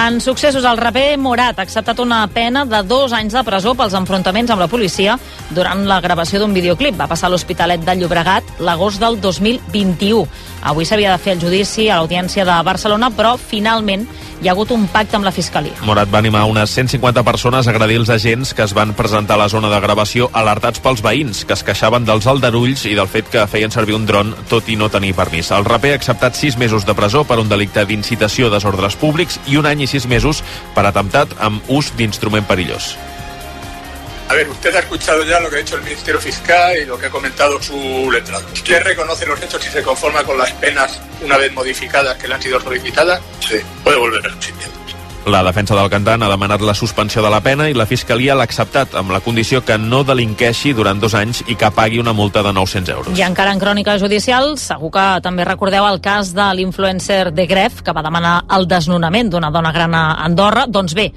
En successos, el raper Morat ha acceptat una pena de dos anys de presó pels enfrontaments amb la policia durant la gravació d'un videoclip. Va passar a l'Hospitalet de Llobregat l'agost del 2021. Avui s'havia de fer el judici a l'Audiència de Barcelona, però finalment hi ha hagut un pacte amb la Fiscalia. Morat va animar unes 150 persones a agredir els agents que es van presentar a la zona de gravació alertats pels veïns, que es queixaven dels aldarulls i del fet que feien servir un dron tot i no tenir permís. El raper ha acceptat 6 mesos de presó per un delicte d'incitació a desordres públics i un any i 6 mesos per atemptat amb ús d'instrument perillós. A ver, usted ha escuchado ya lo que ha dicho el Ministerio Fiscal y lo que ha comentado su letrado. ¿Usted reconoce los hechos y se conforma con las penas una vez modificadas que le han sido solicitadas? Sí. Puede volver a su sitio. La defensa del cantant ha demanat la suspensió de la pena i la Fiscalia l'ha acceptat amb la condició que no delinqueixi durant dos anys i que pagui una multa de 900 euros. I encara en crònica judicial, segur que també recordeu el cas de l'influencer de Gref, que va demanar el desnonament d'una dona gran a Andorra. Doncs bé,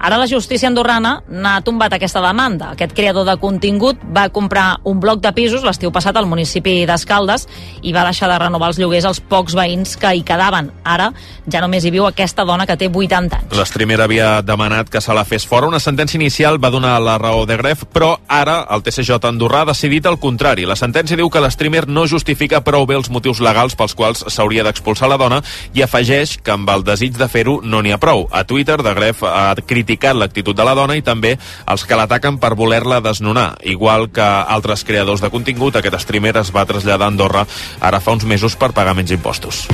Ara la justícia andorrana n'ha tombat aquesta demanda. Aquest creador de contingut va comprar un bloc de pisos l'estiu passat al municipi d'Escaldes i va deixar de renovar els lloguers als pocs veïns que hi quedaven. Ara ja només hi viu aquesta dona que té 80 anys. L'estreamer havia demanat que se la fes fora. Una sentència inicial va donar la raó de Gref, però ara el TCJ andorrà ha decidit el contrari. La sentència diu que l'estreamer no justifica prou bé els motius legals pels quals s'hauria d'expulsar la dona i afegeix que amb el desig de fer-ho no n'hi ha prou. A Twitter, de Gref ha criticat criticat l'actitud de la dona i també els que l'ataquen per voler-la desnonar. Igual que altres creadors de contingut, aquest streamer es va traslladar a Andorra ara fa uns mesos per pagar menys impostos.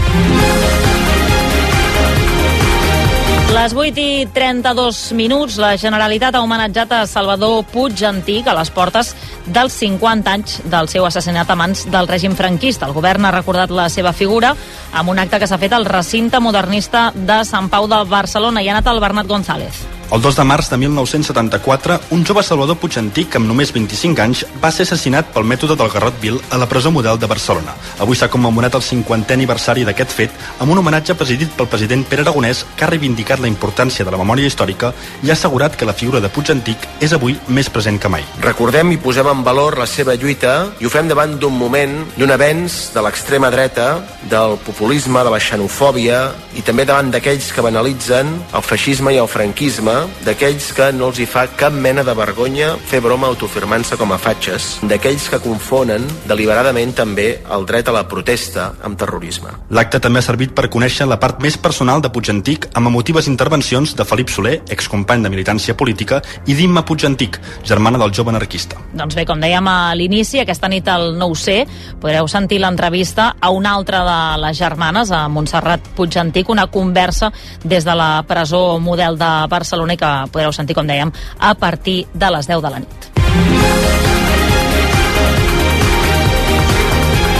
Les 8 i 32 minuts, la Generalitat ha homenatjat a Salvador Puig Antic a les portes dels 50 anys del seu assassinat a mans del règim franquista. El govern ha recordat la seva figura amb un acte que s'ha fet al recinte modernista de Sant Pau de Barcelona. Hi ha anat el Bernat González. El 2 de març de 1974, un jove Salvador Puig Antic, amb només 25 anys, va ser assassinat pel mètode del Garrot Vil a la presó model de Barcelona. Avui s'ha commemorat el 50è aniversari d'aquest fet amb un homenatge presidit pel president Pere Aragonès que ha reivindicat la importància de la memòria històrica i ha assegurat que la figura de Puig Antic és avui més present que mai. Recordem i posem en valor la seva lluita i ho fem davant d'un moment d'un avenç de l'extrema dreta, del populisme, de la xenofòbia i també davant d'aquells que banalitzen el feixisme i el franquisme d'aquells que no els hi fa cap mena de vergonya fer broma autofirmant-se com a fatxes, d'aquells que confonen deliberadament també el dret a la protesta amb terrorisme. L'acte també ha servit per conèixer la part més personal de Puigantic amb emotives intervencions de Felip Soler, excompany de militància política, i d'Imma Puigantic, germana del jove anarquista. Doncs bé, com dèiem a l'inici, aquesta nit al 9C podreu sentir l'entrevista a una altra de les germanes, a Montserrat Puigantic, una conversa des de la presó model de Barcelona i que podreu sentir, com dèiem, a partir de les 10 de la nit.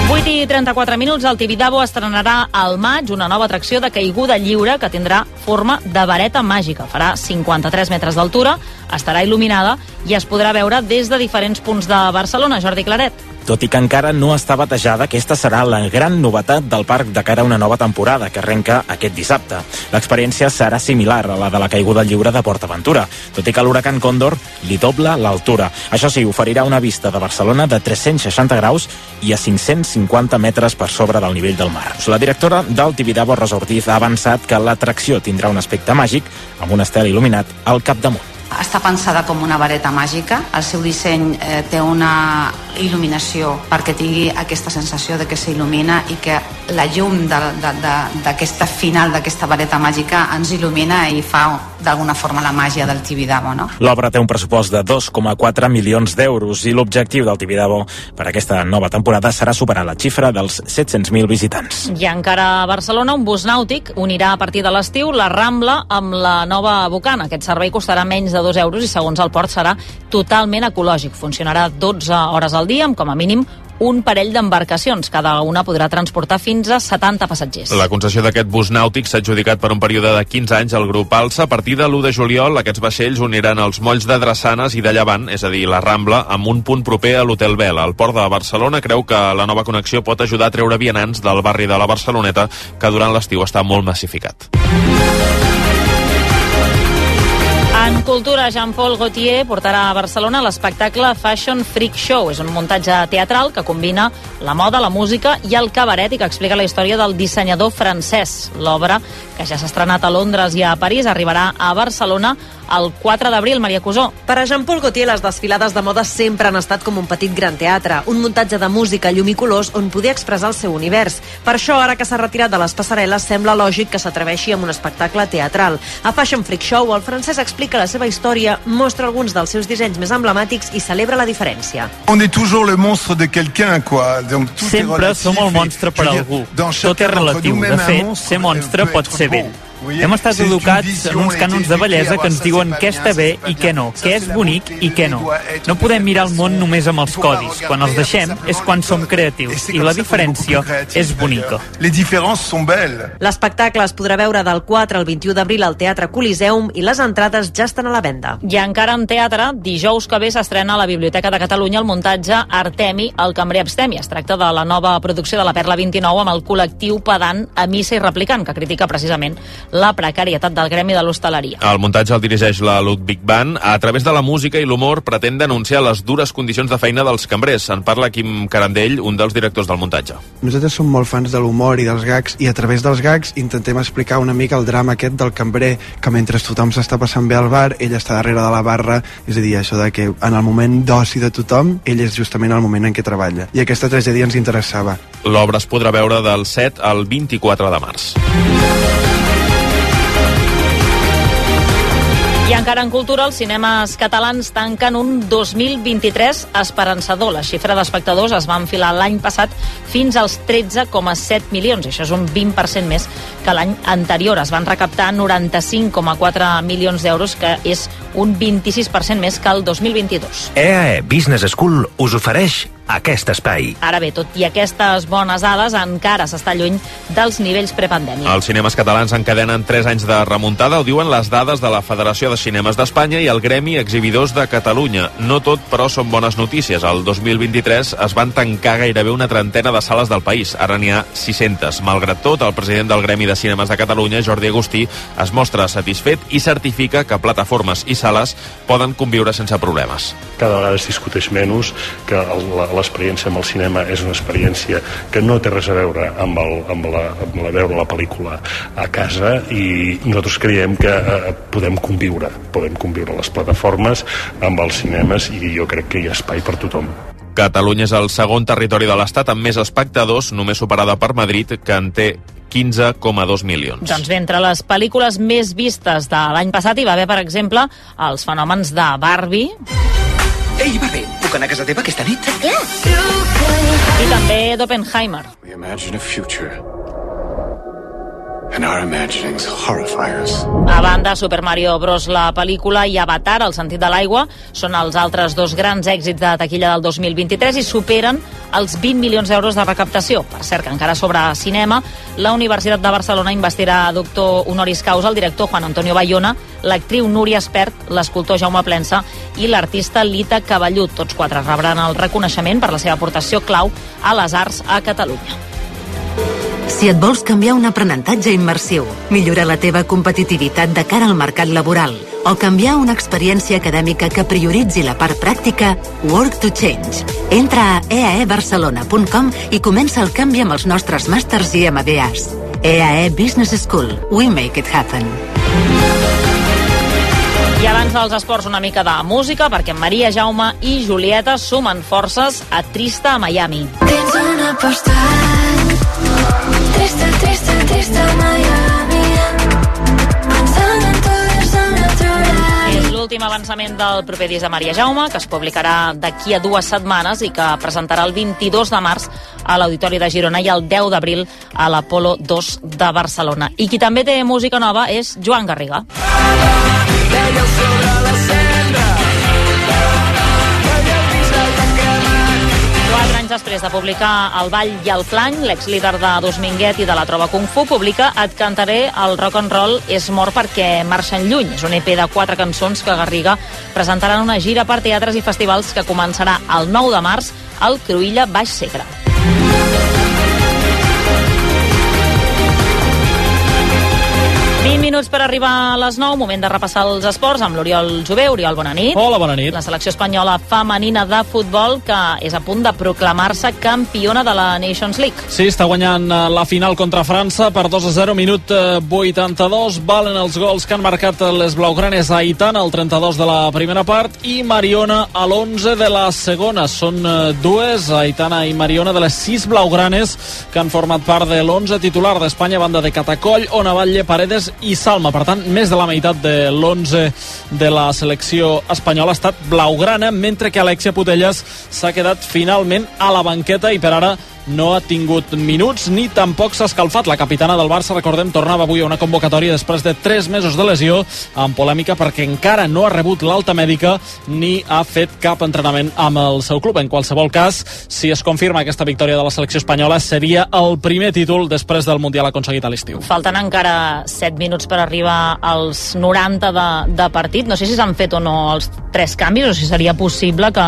8 i 34 minuts, el Tibidabo estrenarà al maig una nova atracció de caiguda lliure que tindrà forma de vareta màgica. Farà 53 metres d'altura, estarà il·luminada i es podrà veure des de diferents punts de Barcelona. Jordi Claret. Tot i que encara no està batejada, aquesta serà la gran novetat del parc de cara a una nova temporada que arrenca aquest dissabte. L'experiència serà similar a la de la caiguda lliure de PortAventura, tot i que l'huracan Còndor li dobla l'altura. Això sí, oferirà una vista de Barcelona de 360 graus i a 550 metres per sobre del nivell del mar. La directora del Tibidabo, Rosa Ortiz, ha avançat que l'atracció tindrà un aspecte màgic amb un estel il·luminat al capdamunt. Està pensada com una vareta màgica. El seu disseny eh, té una il·luminació perquè tingui aquesta sensació de que s'il·lumina i que la llum d'aquesta final d'aquesta vareta màgica ens il·lumina i fa d'alguna forma la màgia del Tibidabo. No? L'obra té un pressupost de 2,4 milions d'euros i l'objectiu del Tibidabo per aquesta nova temporada serà superar la xifra dels 700.000 visitants. I encara a Barcelona, un bus nàutic unirà a partir de l'estiu la Rambla amb la nova Bocana. Aquest servei costarà menys de 2 euros i segons el port serà totalment ecològic. Funcionarà 12 hores al dia amb com a mínim un parell d'embarcacions. Cada una podrà transportar fins a 70 passatgers. La concessió d'aquest bus nàutic s'ha adjudicat per un període de 15 anys al grup Alsa. A partir de l'1 de juliol, aquests vaixells uniran els molls de Drassanes i de Llevant, és a dir, la Rambla, amb un punt proper a l'Hotel Vela. El port de Barcelona creu que la nova connexió pot ajudar a treure vianants del barri de la Barceloneta, que durant l'estiu està molt massificat. En cultura, Jean-Paul Gaultier portarà a Barcelona l'espectacle Fashion Freak Show. És un muntatge teatral que combina la moda, la música i el cabaret i que explica la història del dissenyador francès. L'obra, que ja s'ha estrenat a Londres i a París, arribarà a Barcelona el 4 d'abril, Maria Cusó. Per a Jean-Paul Gaultier, les desfilades de moda sempre han estat com un petit gran teatre, un muntatge de música, llum i colors on podia expressar el seu univers. Per això, ara que s'ha retirat de les passarel·les, sembla lògic que s'atreveixi amb un espectacle teatral. A Fashion Freak Show, el francès explica la seva història, mostra alguns dels seus dissenys més emblemàtics i celebra la diferència. On est toujours le monstre de quelqu'un, quoi. Donc, tout Sempre som el monstre per algú. Tot és relatiu. De fet, ser monstre pot ser vell. Hem estat educats en uns cànons de bellesa que ens diuen què està bé i què no, què és bonic i què no. No podem mirar el món només amb els codis. Quan els deixem és quan som creatius i la diferència és bonica. L'espectacle es podrà veure del 4 al 21 d'abril al Teatre Coliseum i les entrades ja estan a la venda. I encara en teatre, dijous que ve s'estrena a la Biblioteca de Catalunya el muntatge Artemi, el cambrer abstemi. Es tracta de la nova producció de la Perla 29 amb el col·lectiu pedant a missa i replicant, que critica precisament la precarietat del gremi de l'hostaleria. El muntatge el dirigeix la Ludwig Band. A través de la música i l'humor pretén denunciar les dures condicions de feina dels cambrers. En parla Quim Carandell, un dels directors del muntatge. Nosaltres som molt fans de l'humor i dels gags i a través dels gags intentem explicar una mica el drama aquest del cambrer que mentre tothom s'està passant bé al bar, ell està darrere de la barra, és a dir, això de que en el moment d'oci de tothom, ell és justament el moment en què treballa. I aquesta tragèdia ens interessava. L'obra es podrà veure del 7 al 24 de març. I encara en cultura, els cinemes catalans tanquen un 2023 esperançador. La xifra d'espectadors es va enfilar l'any passat fins als 13,7 milions. Això és un 20% més que l'any anterior. Es van recaptar 95,4 milions d'euros, que és un 26% més que el 2022. EAE Business School us ofereix aquest espai. Ara bé, tot i aquestes bones dades, encara s'està lluny dels nivells prepandèmics. Els cinemes catalans encadenen 3 anys de remuntada, ho diuen les dades de la Federació de Cinemes d'Espanya i el Gremi Exhibidors de Catalunya. No tot, però, són bones notícies. El 2023 es van tancar gairebé una trentena de sales del país. Ara n'hi ha 600. Malgrat tot, el president del Gremi de Cinemes de Catalunya, Jordi Agustí, es mostra satisfet i certifica que plataformes i sales poden conviure sense problemes. Cada vegada es discuteix menys que la, l'experiència amb el cinema és una experiència que no té res a veure amb, el, amb, la, amb la veure la pel·lícula a casa i nosaltres creiem que eh, podem conviure, podem conviure les plataformes amb els cinemes i jo crec que hi ha espai per tothom. Catalunya és el segon territori de l'Estat amb més espectadors, només superada per Madrid, que en té 15,2 milions. Doncs bé, entre les pel·lícules més vistes de l'any passat hi va haver, per exemple, els fenòmens de Barbie. Ei, Barbie, anar a casa teva aquesta nit? Clar. I també d'Oppenheimer. We imagine a future A banda, Super Mario Bros. la pel·lícula i Avatar, el sentit de l'aigua, són els altres dos grans èxits de taquilla del 2023 i superen els 20 milions d'euros de recaptació. Per cert, que encara sobre cinema, la Universitat de Barcelona investirà doctor honoris causa el director Juan Antonio Bayona, l'actriu Núria Espert, l'escultor Jaume Plensa i l'artista Lita Cavallut. Tots quatre rebran el reconeixement per la seva aportació clau a les arts a Catalunya. Si et vols canviar un aprenentatge immersiu, millorar la teva competitivitat de cara al mercat laboral o canviar una experiència acadèmica que prioritzi la part pràctica, Work to Change. Entra a eaebarcelona.com i comença el canvi amb els nostres màsters i MBAs. EAE Business School. We make it happen. I abans dels esports una mica de música, perquè Maria Jaume i Julieta sumen forces a Trista a Miami. Tens una postal Triste, triste, triste Miami Pensant en tu és el natural És l'últim avançament del proper disc de Maria Jaume, que es publicarà d'aquí a dues setmanes i que presentarà el 22 de març a l'Auditori de Girona i el 10 d'abril a l'Apolo 2 de Barcelona. I qui també té música nova és Joan Garriga. Quatre anys després de publicar El ball i el plany, l'ex-líder de Minguet i de la Trova Kung Fu publica Et cantaré el rock and roll és mort perquè marxen lluny. És un EP de quatre cançons que Garriga presentarà en una gira per teatres i festivals que començarà el 9 de març al Cruïlla Baix Segre. 20 minuts per arribar a les 9, moment de repassar els esports amb l'Oriol Jové. Oriol, bona nit. Hola, bona nit. La selecció espanyola femenina de futbol que és a punt de proclamar-se campiona de la Nations League. Sí, està guanyant eh, la final contra França per 2 a 0, minut 82. Eh, Valen els gols que han marcat les blaugranes a Aitana, el 32 de la primera part, i Mariona a l'11 de la segona. Són eh, dues, Aitana i Mariona, de les sis blaugranes que han format part de l'11 titular d'Espanya, banda de Catacoll, Onavalle, Paredes i Salma. Per tant, més de la meitat de l'11 de la selecció espanyola ha estat blaugrana, mentre que Alexia Putelles s'ha quedat finalment a la banqueta i per ara no ha tingut minuts ni tampoc s'ha escalfat. La capitana del Barça, recordem, tornava avui a una convocatòria després de 3 mesos de lesió, amb polèmica perquè encara no ha rebut l'alta mèdica ni ha fet cap entrenament amb el seu club. En qualsevol cas, si es confirma aquesta victòria de la selecció espanyola, seria el primer títol després del Mundial aconseguit a l'estiu. Falten encara 7 minuts per arribar als 90 de, de partit. No sé si s'han fet o no els tres canvis o si seria possible que,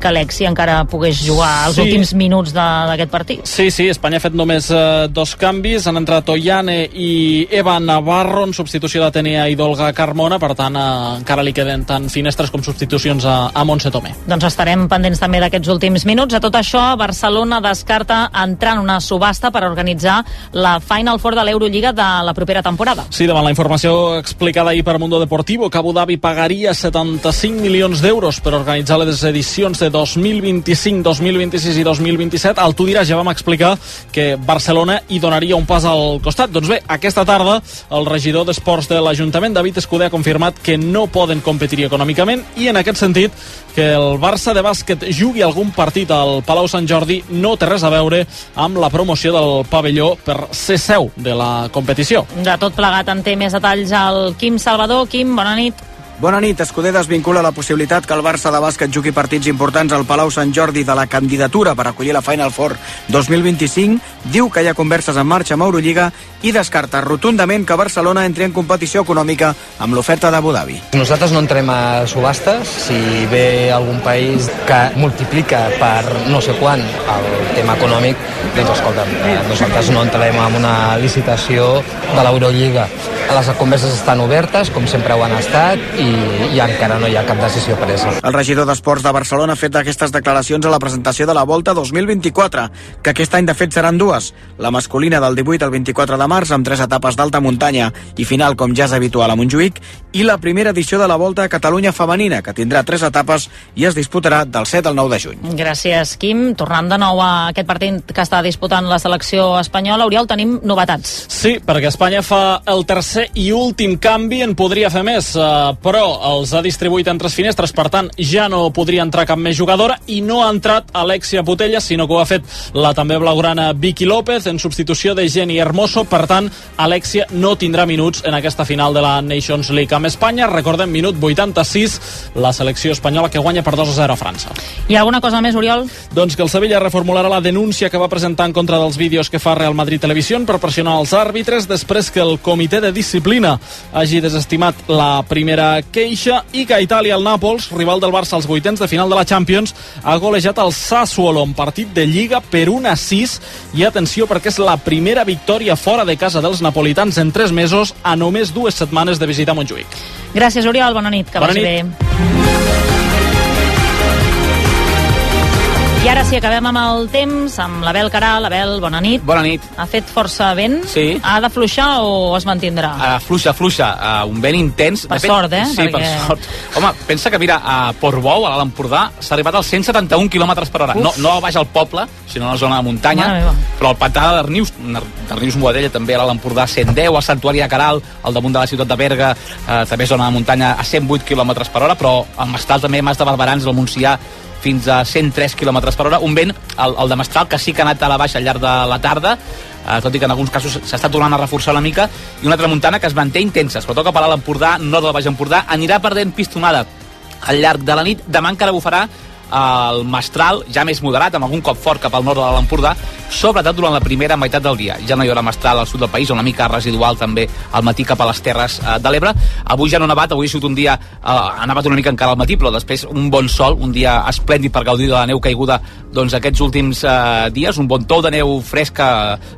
que Alexi encara pogués jugar els Sí. últims minuts de- d'aquest partit. Sí, sí, Espanya ha fet només eh, dos canvis. Han entrat Ollane i Eva Navarro en substitució d'Atenea i d'Olga Carmona. Per tant, eh, encara li queden tant finestres com substitucions a, a Montse Tomé. Doncs estarem pendents també d'aquests últims minuts. A tot això, Barcelona descarta entrar en una subhasta per organitzar la Final Four de l'Eurolliga de la propera temporada. Sí, davant la informació explicada ahir per Mundo Deportivo, que Abu Dhabi pagaria 75 milions d'euros per organitzar les edicions de 2025, 2026 i 2027, al Tu diràs ja vam explicar que Barcelona hi donaria un pas al costat. Doncs bé, aquesta tarda el regidor d'Esports de l'Ajuntament, David Escudé, ha confirmat que no poden competir econòmicament i en aquest sentit que el Barça de bàsquet jugui algun partit al Palau Sant Jordi no té res a veure amb la promoció del pavelló per ser seu de la competició. De tot plegat en té més detalls el Quim Salvador. Quim, bona nit. Bona nit. Escudé desvincula la possibilitat que el Barça de bàsquet jugui partits importants al Palau Sant Jordi de la candidatura per acollir la Final Four 2025. Diu que hi ha converses en marxa amb Eurolliga i descarta rotundament que Barcelona entri en competició econòmica amb l'oferta d'Abu Dhabi. Nosaltres no entrem a subhastes. Si ve algun país que multiplica per no sé quant el tema econòmic, doncs escolta'm, eh, nosaltres no entrem en una licitació de l'Eurolliga. Les converses estan obertes, com sempre ho han estat, i i, i encara no hi ha cap decisió presa. El regidor d'Esports de Barcelona ha fet aquestes declaracions a la presentació de la Volta 2024, que aquest any de fet seran dues. La masculina del 18 al 24 de març amb tres etapes d'alta muntanya i final com ja és habitual a Montjuïc i la primera edició de la Volta a Catalunya femenina, que tindrà tres etapes i es disputarà del 7 al 9 de juny. Gràcies, Quim. Tornant de nou a aquest partit que està disputant la selecció espanyola, Oriol, tenim novetats. Sí, perquè Espanya fa el tercer i últim canvi, en podria fer més, eh, però els ha distribuït en tres finestres, per tant, ja no podria entrar cap més jugadora i no ha entrat Alexia Putella, sinó que ho ha fet la també blaugrana Vicky López en substitució de Jenny Hermoso, per tant, Alexia no tindrà minuts en aquesta final de la Nations League amb Espanya. Recordem, minut 86, la selecció espanyola que guanya per 2 a 0 a França. Hi ha alguna cosa més, Oriol? Doncs que el Sevilla reformularà la denúncia que va presentar en contra dels vídeos que fa Real Madrid Televisió per pressionar els àrbitres després que el comitè de disciplina hagi desestimat la primera queixa i que a Itàlia el Nàpols, rival del Barça als vuitens de final de la Champions, ha golejat el Sassuolo en partit de Lliga per 1 a 6 i atenció perquè és la primera victòria fora de casa dels napolitans en 3 mesos a només dues setmanes de visita a Montjuïc. Gràcies, Oriol. Bona nit. Que Bona vagi nit. bé. I ara sí, acabem amb el temps, amb l'Abel Caral. Abel, bona nit. Bona nit. Ha fet força vent? Sí. Ha d'afluixar o es mantindrà? Uh, fluixa, fluixa, uh, un vent intens. Per De fet, sort, eh? Sí, Perquè- per sort. Home, pensa que, mira, a Portbou, a l'Alt Empordà, s'ha arribat als 171 km per hora. No, no baix al poble, sinó a la zona de muntanya, però el pantà de Darnius, Darnius Boadella, també a l'Alt Empordà, 110, al Santuari de Caral, al damunt de la ciutat de Berga, eh, també zona de muntanya, a 108 km per hora, però al Mestral també, Mas de Barberans, al Montsià, fins a 103 km per hora, un vent, el, el de Mestral, que sí que ha anat a la baixa al llarg de la tarda, eh, tot i que en alguns casos s'està tornant a reforçar una mica, i una tramuntana que es manté intensa, sobretot cap a l'Alt Empordà, nord del Baix Empordà, anirà perdent pistonada al llarg de la nit, demà encara bufarà el mestral ja més moderat, amb algun cop fort cap al nord de l'Empordà, sobretot durant la primera meitat del dia. Ja no hi haurà mestral al sud del país, una mica residual també al matí cap a les terres eh, de l'Ebre. Avui ja no ha nevat, avui ha sigut un dia, eh, ha nevat una mica encara al matí, però després un bon sol, un dia esplèndid per gaudir de la neu caiguda doncs, aquests últims eh, dies, un bon tou de neu fresca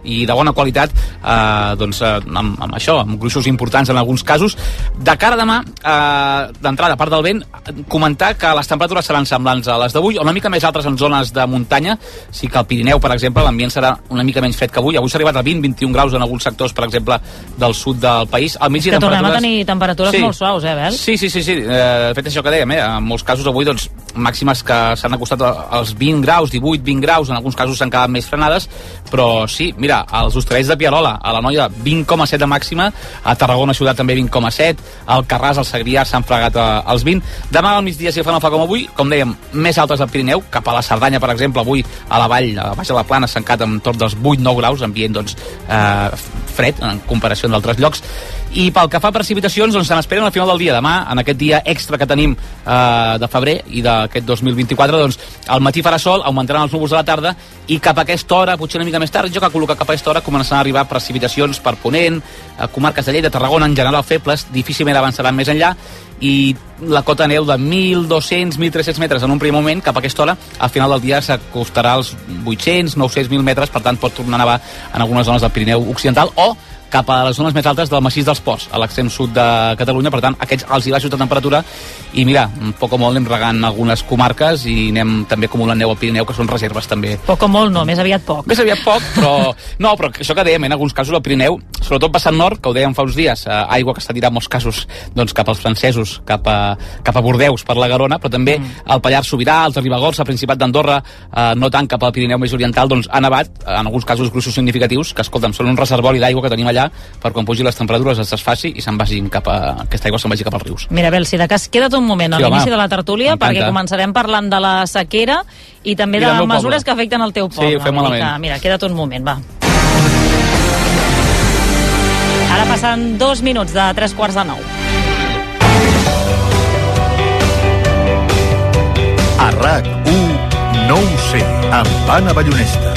i de bona qualitat, eh, doncs, eh, amb, amb això, amb gruixos importants en alguns casos. De cara a demà, eh, d'entrada, a part del vent, comentar que les temperatures seran semblants a les d'avui, o una mica més altres en zones de muntanya, sí que al Pirineu, per exemple, l'ambient serà una mica menys fred que avui. Avui s'ha arribat a 20-21 graus en alguns sectors, per exemple, del sud del país. Al mig ha Que tornem a temperatures- tenir temperatures Sí. molt suaus, eh, Abel? Sí, sí, sí, sí. Eh, de fet, això que dèiem, eh? en molts casos avui, doncs, màximes que s'han acostat als 20 graus, 18, 20 graus, en alguns casos s'han quedat més frenades, però sí, mira, als hostalets de Piarola, a la Noia, 20,7 de màxima, a Tarragona ciutat també 20,7, al Carràs, al Segrià s'han fregat eh, els 20. Demà al migdia, si fa no fa com avui, com dèiem, més altes al Pirineu, cap a la Cerdanya, per exemple, avui a la vall, a baix de la plana, s'han quedat amb tot dels 8-9 graus, ambient, doncs, eh, fred en comparació amb d'altres llocs. I pel que fa a precipitacions, doncs se n'esperen al final del dia. Demà, en aquest dia extra que tenim eh, de febrer i d'aquest 2024, doncs al matí farà sol, augmentaran els núvols de la tarda i cap a aquesta hora, potser una mica més tard, jo que cap a aquesta hora començaran a arribar precipitacions per Ponent, a comarques de Lleida, Tarragona, en general febles, difícilment avançaran més enllà i la cota neu de 1.200, 1.300 metres en un primer moment, cap a aquesta hora, al final del dia s'acostarà als 800, 900, 1.000 metres, per tant pot tornar a nevar en algunes zones del Pirineu Occidental o cap a les zones més altes del massís dels Ports, a l'extrem sud de Catalunya, per tant, aquests alts i baixos de temperatura, i mira, un poc o molt anem regant algunes comarques i anem també acumulant neu al Pirineu, que són reserves també. Poc o molt no, més aviat poc. Més aviat poc, però... (laughs) No, però això que dèiem, eh, en alguns casos al Pirineu, sobretot passant nord, que ho dèiem fa uns dies, eh, aigua que s'ha tirat en molts casos doncs, cap als francesos, cap a, cap a Bordeus, per la Garona, però també mm. al Pallars Sobirà, als Ribagorça, Principat d'Andorra, eh, no tant cap al Pirineu més oriental, doncs ha nevat, en alguns casos gruixos significatius, que escolta'm, són un reservori d'aigua que tenim allà per quan pugi les temperatures es desfaci i se'n vagi cap a, aquesta aigua se'n vagi cap als rius. Mira, Abel, si de cas queda't un moment a Sí, l'inici de la tertúlia, perquè començarem parlant de la sequera i també I de mesures poble. que afecten el teu Sí, poble. ho fem malament. que, Mira, queda't un moment, va. Ara passen dos minuts de tres quarts de nou. A RAC1, no ho sé, amb Anna Ballonesta.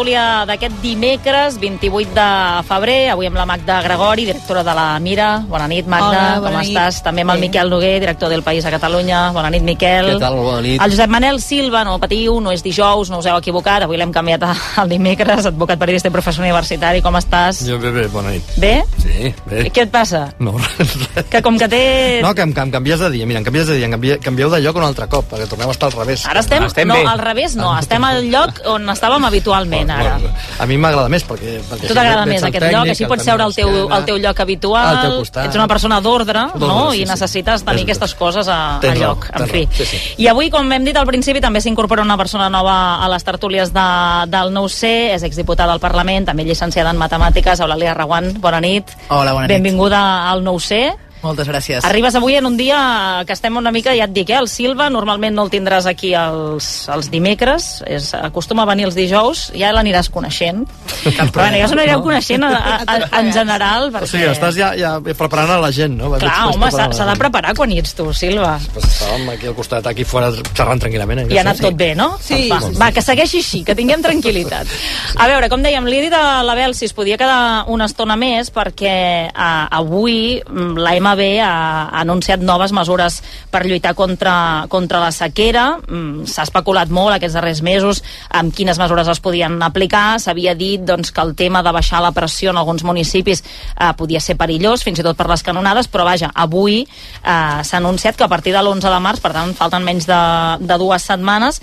Tertúlia d'aquest dimecres, 28 de febrer, avui amb la Magda Gregori, directora de la Mira. Bona nit, Magda, Hola, com bona nit. estàs? També amb el. Miquel Noguer, director del País a Catalunya. Bona nit, Miquel. Què tal? Bona nit. El Josep Manel Silva, no patiu, no és dijous, no us heu equivocat, avui l'hem canviat a- al dimecres, advocat periodista i professor universitari, com estàs? Jo bé, bé, bona nit. Bé? Sí, bé. I què et passa? No, Que com que té... no que, em, que em canvies de dia, mira, em canvies de dia, em canvie, canvieu de lloc un altre cop, perquè torneu a estar al revés. Ara estem, no, bé. al revés no, estem al lloc on estàvem habitualment ara. A mi m'agrada més, perquè... perquè Tu t'agrada més aquest tècnic, lloc, així pots seure al teu, al teu lloc habitual, Al teu costat. ets una persona d'ordre, no? sí, I necessites tenir aquestes coses a, a lloc, en fi. sí, sí. I avui, com hem dit al principi, també s'incorpora una persona nova a les tertúlies de, del nou c és exdiputada al Parlament, també llicenciada en Matemàtiques, Eulàlia Reguant, bona nit. Hola, bona nit. Benvinguda al nou c Moltes gràcies. Arribes avui en un dia que estem una mica, ja et dic, eh, el Silva, normalment no el tindràs aquí els, els dimecres, és, acostuma a venir els dijous, ja l'aniràs coneixent. Però bueno, ja us anireu coneixent a, a, a, en general, perquè... O sigui, estàs ja, ja preparant a la gent, no? Clar, home, s'ha de preparar quan hi ets tu, Silva. Pues estàvem aquí al costat, aquí fora, xerrant tranquil·lament. eh? I ha anat tot bé, no? Sí. Va, va, que segueixi així, que tinguem tranquil·litat. A veure, com dèiem, li he dit a l'Abel si es podia quedar una estona més perquè eh, avui mm, MB ha, ha anunciat noves mesures per lluitar contra, contra la sequera. Mm, S'ha especulat molt aquests darrers mesos amb quines mesures es podien aplicar. S'havia dit doncs, que el tema de baixar la pressió en alguns municipis eh, podia ser perillós, fins i tot per les canonades, però vaja, avui eh, s'ha anunciat que a partir de l'11 de març, per tant falten menys de, de dues setmanes,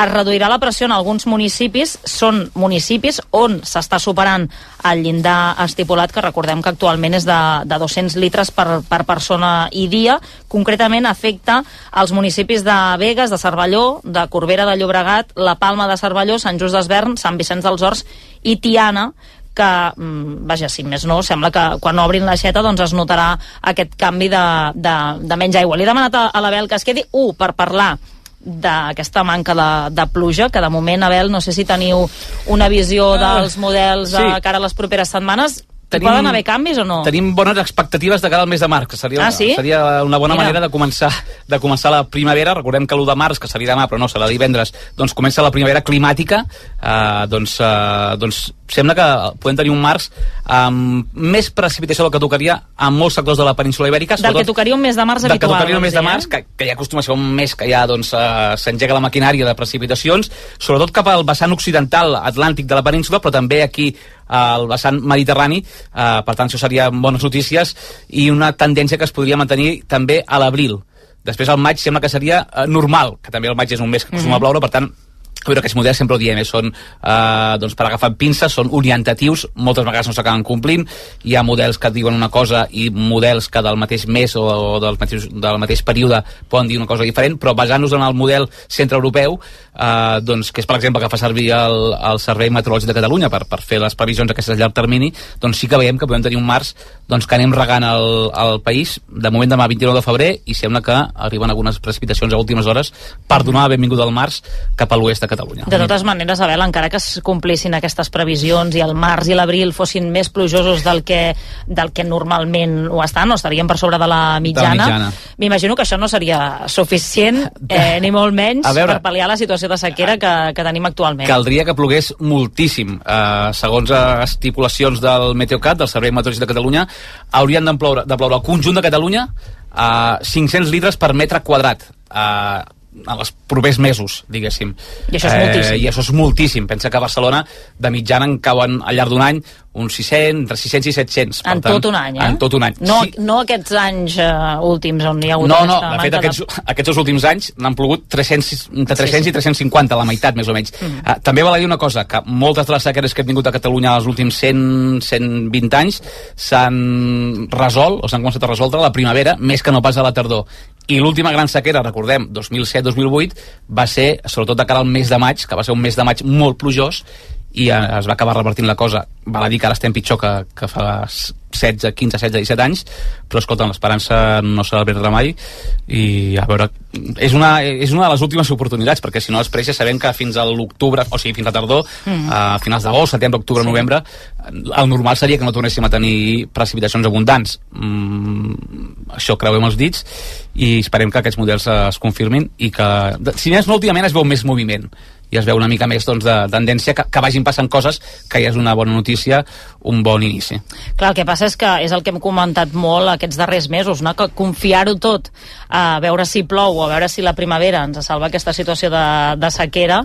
es reduirà la pressió en alguns municipis. Són municipis on s'està superant el llindar estipulat, que recordem que actualment és de, de 200 litres per, per persona i dia. Concretament afecta els municipis de Vegas, de Cervelló, de Corbera de Llobregat, La Palma de Cervelló, Sant Just d'Esvern, Sant Vicenç dels Horts i Tiana, que, mm, vaja, si més no, sembla que quan obrin l'aixeta doncs es notarà aquest canvi de, de, de menys aigua. Li he demanat a, a l'Abel que es quedi, un, per parlar d'aquesta manca de, de pluja, que de moment, Abel, no sé si teniu una visió dels models sí. de cara a les properes setmanes. Tenim- Poden haver canvis o no? Tenim bones expectatives de cara al mes de març, que seria, Ah, sí? seria una bona Mira. manera de començar, de començar la primavera. Recordem que l'1 de març, que seria demà, però no, serà divendres, doncs comença la primavera climàtica. Eh, doncs, eh, doncs sembla que podem tenir un març amb més precipitació del que tocaria en molts sectors de la península ibèrica. Del que tocaria un mes de març del que habitual. tocaria un mes de dir, març, que, que ja acostuma a ser un mes que ja doncs, eh, s'engega la maquinària de precipitacions, sobretot cap al vessant occidental atlàntic de la península, però també aquí al vessant mediterrani, eh, per tant això serien bones notícies i una tendència que es podria mantenir també a l'abril. Després al maig sembla que seria eh, normal, que també el maig és un mes que acostuma Mhm. a ploure, per tant a veure, aquests models sempre ho diem, eh, són eh, doncs per agafar pinces, són orientatius, moltes vegades no s'acaben complint, hi ha models que diuen una cosa i models que del mateix mes o, o del, mateix, del mateix període poden dir una cosa diferent, però basant-nos en el model centre-europeu, eh, doncs, que és per exemple que fa servir el, el Servei Meteorològic de Catalunya per, per fer les previsions aquestes a llarg termini, doncs sí que veiem que podem tenir un març doncs, que anem regant el, el país, de moment demà 29 de febrer, i sembla que arriben algunes precipitacions a últimes hores per donar la benvinguda al març cap a l'oest de Catalunya. De totes maneres, Abel, encara que es complissin aquestes previsions i el març i l'abril fossin més plujosos del que, del que normalment ho estan, o estaríem per sobre de la mitjana, mitjana. m'imagino que això no seria suficient, eh, ni molt menys, A veure. per pal·liar la situació de sequera que, que tenim actualment. Caldria que plogués moltíssim. Uh, segons uh, estipulacions del Meteocat, del Servei Meteorològic de Catalunya, haurien de ploure, de ploure al conjunt de Catalunya uh, 500 litres per metre quadrat. Uh, en els propers mesos, diguéssim. I això és moltíssim. I això és moltíssim. Pensa que a Barcelona, de mitjana, en cauen al llarg d'un any uns 600, entre 600 i 700. Per En tant, tot un any, eh? En tot un any. No, no aquests anys uh, últims on hi ha hagut No, no, de fet aquests, aquests dos últims anys n'han plogut 300, entre 300 i 350, la meitat més o menys. Mhm. Uh, també val a dir una cosa, que moltes de les sequeres que hem tingut a Catalunya els últims 100, 120 anys s'han resolt, o s'han començat a resoldre a la primavera, més que no pas a la tardor. I l'última gran sequera, recordem, 2007-2008, va ser, sobretot de cara al mes de maig, que va ser un mes de maig molt plujós, i es va acabar repartint la cosa. Val a dir que ara estem pitjor que, que fa 16, 15, 16, 17 anys, però escolta, l'esperança no s'ha de perdre mai i a veure, és una, és una de les últimes oportunitats, perquè si no després ja sabem que fins a l'octubre, o sigui, fins a tardor, Mm. a finals d'agost, setembre, octubre, Sí. novembre, el normal seria que no tornéssim a tenir precipitacions abundants. Mm, això creuem els dits i esperem que aquests models es confirmin i que, si més no, últimament es veu més moviment i es veu una mica més doncs, de tendència que, que vagin passant coses que ja és una bona notícia, un bon inici. Clar, el que passa és que és el que hem comentat molt aquests darrers mesos, no? que confiar-ho tot a veure si plou o a veure si la primavera ens salva aquesta situació de, de sequera,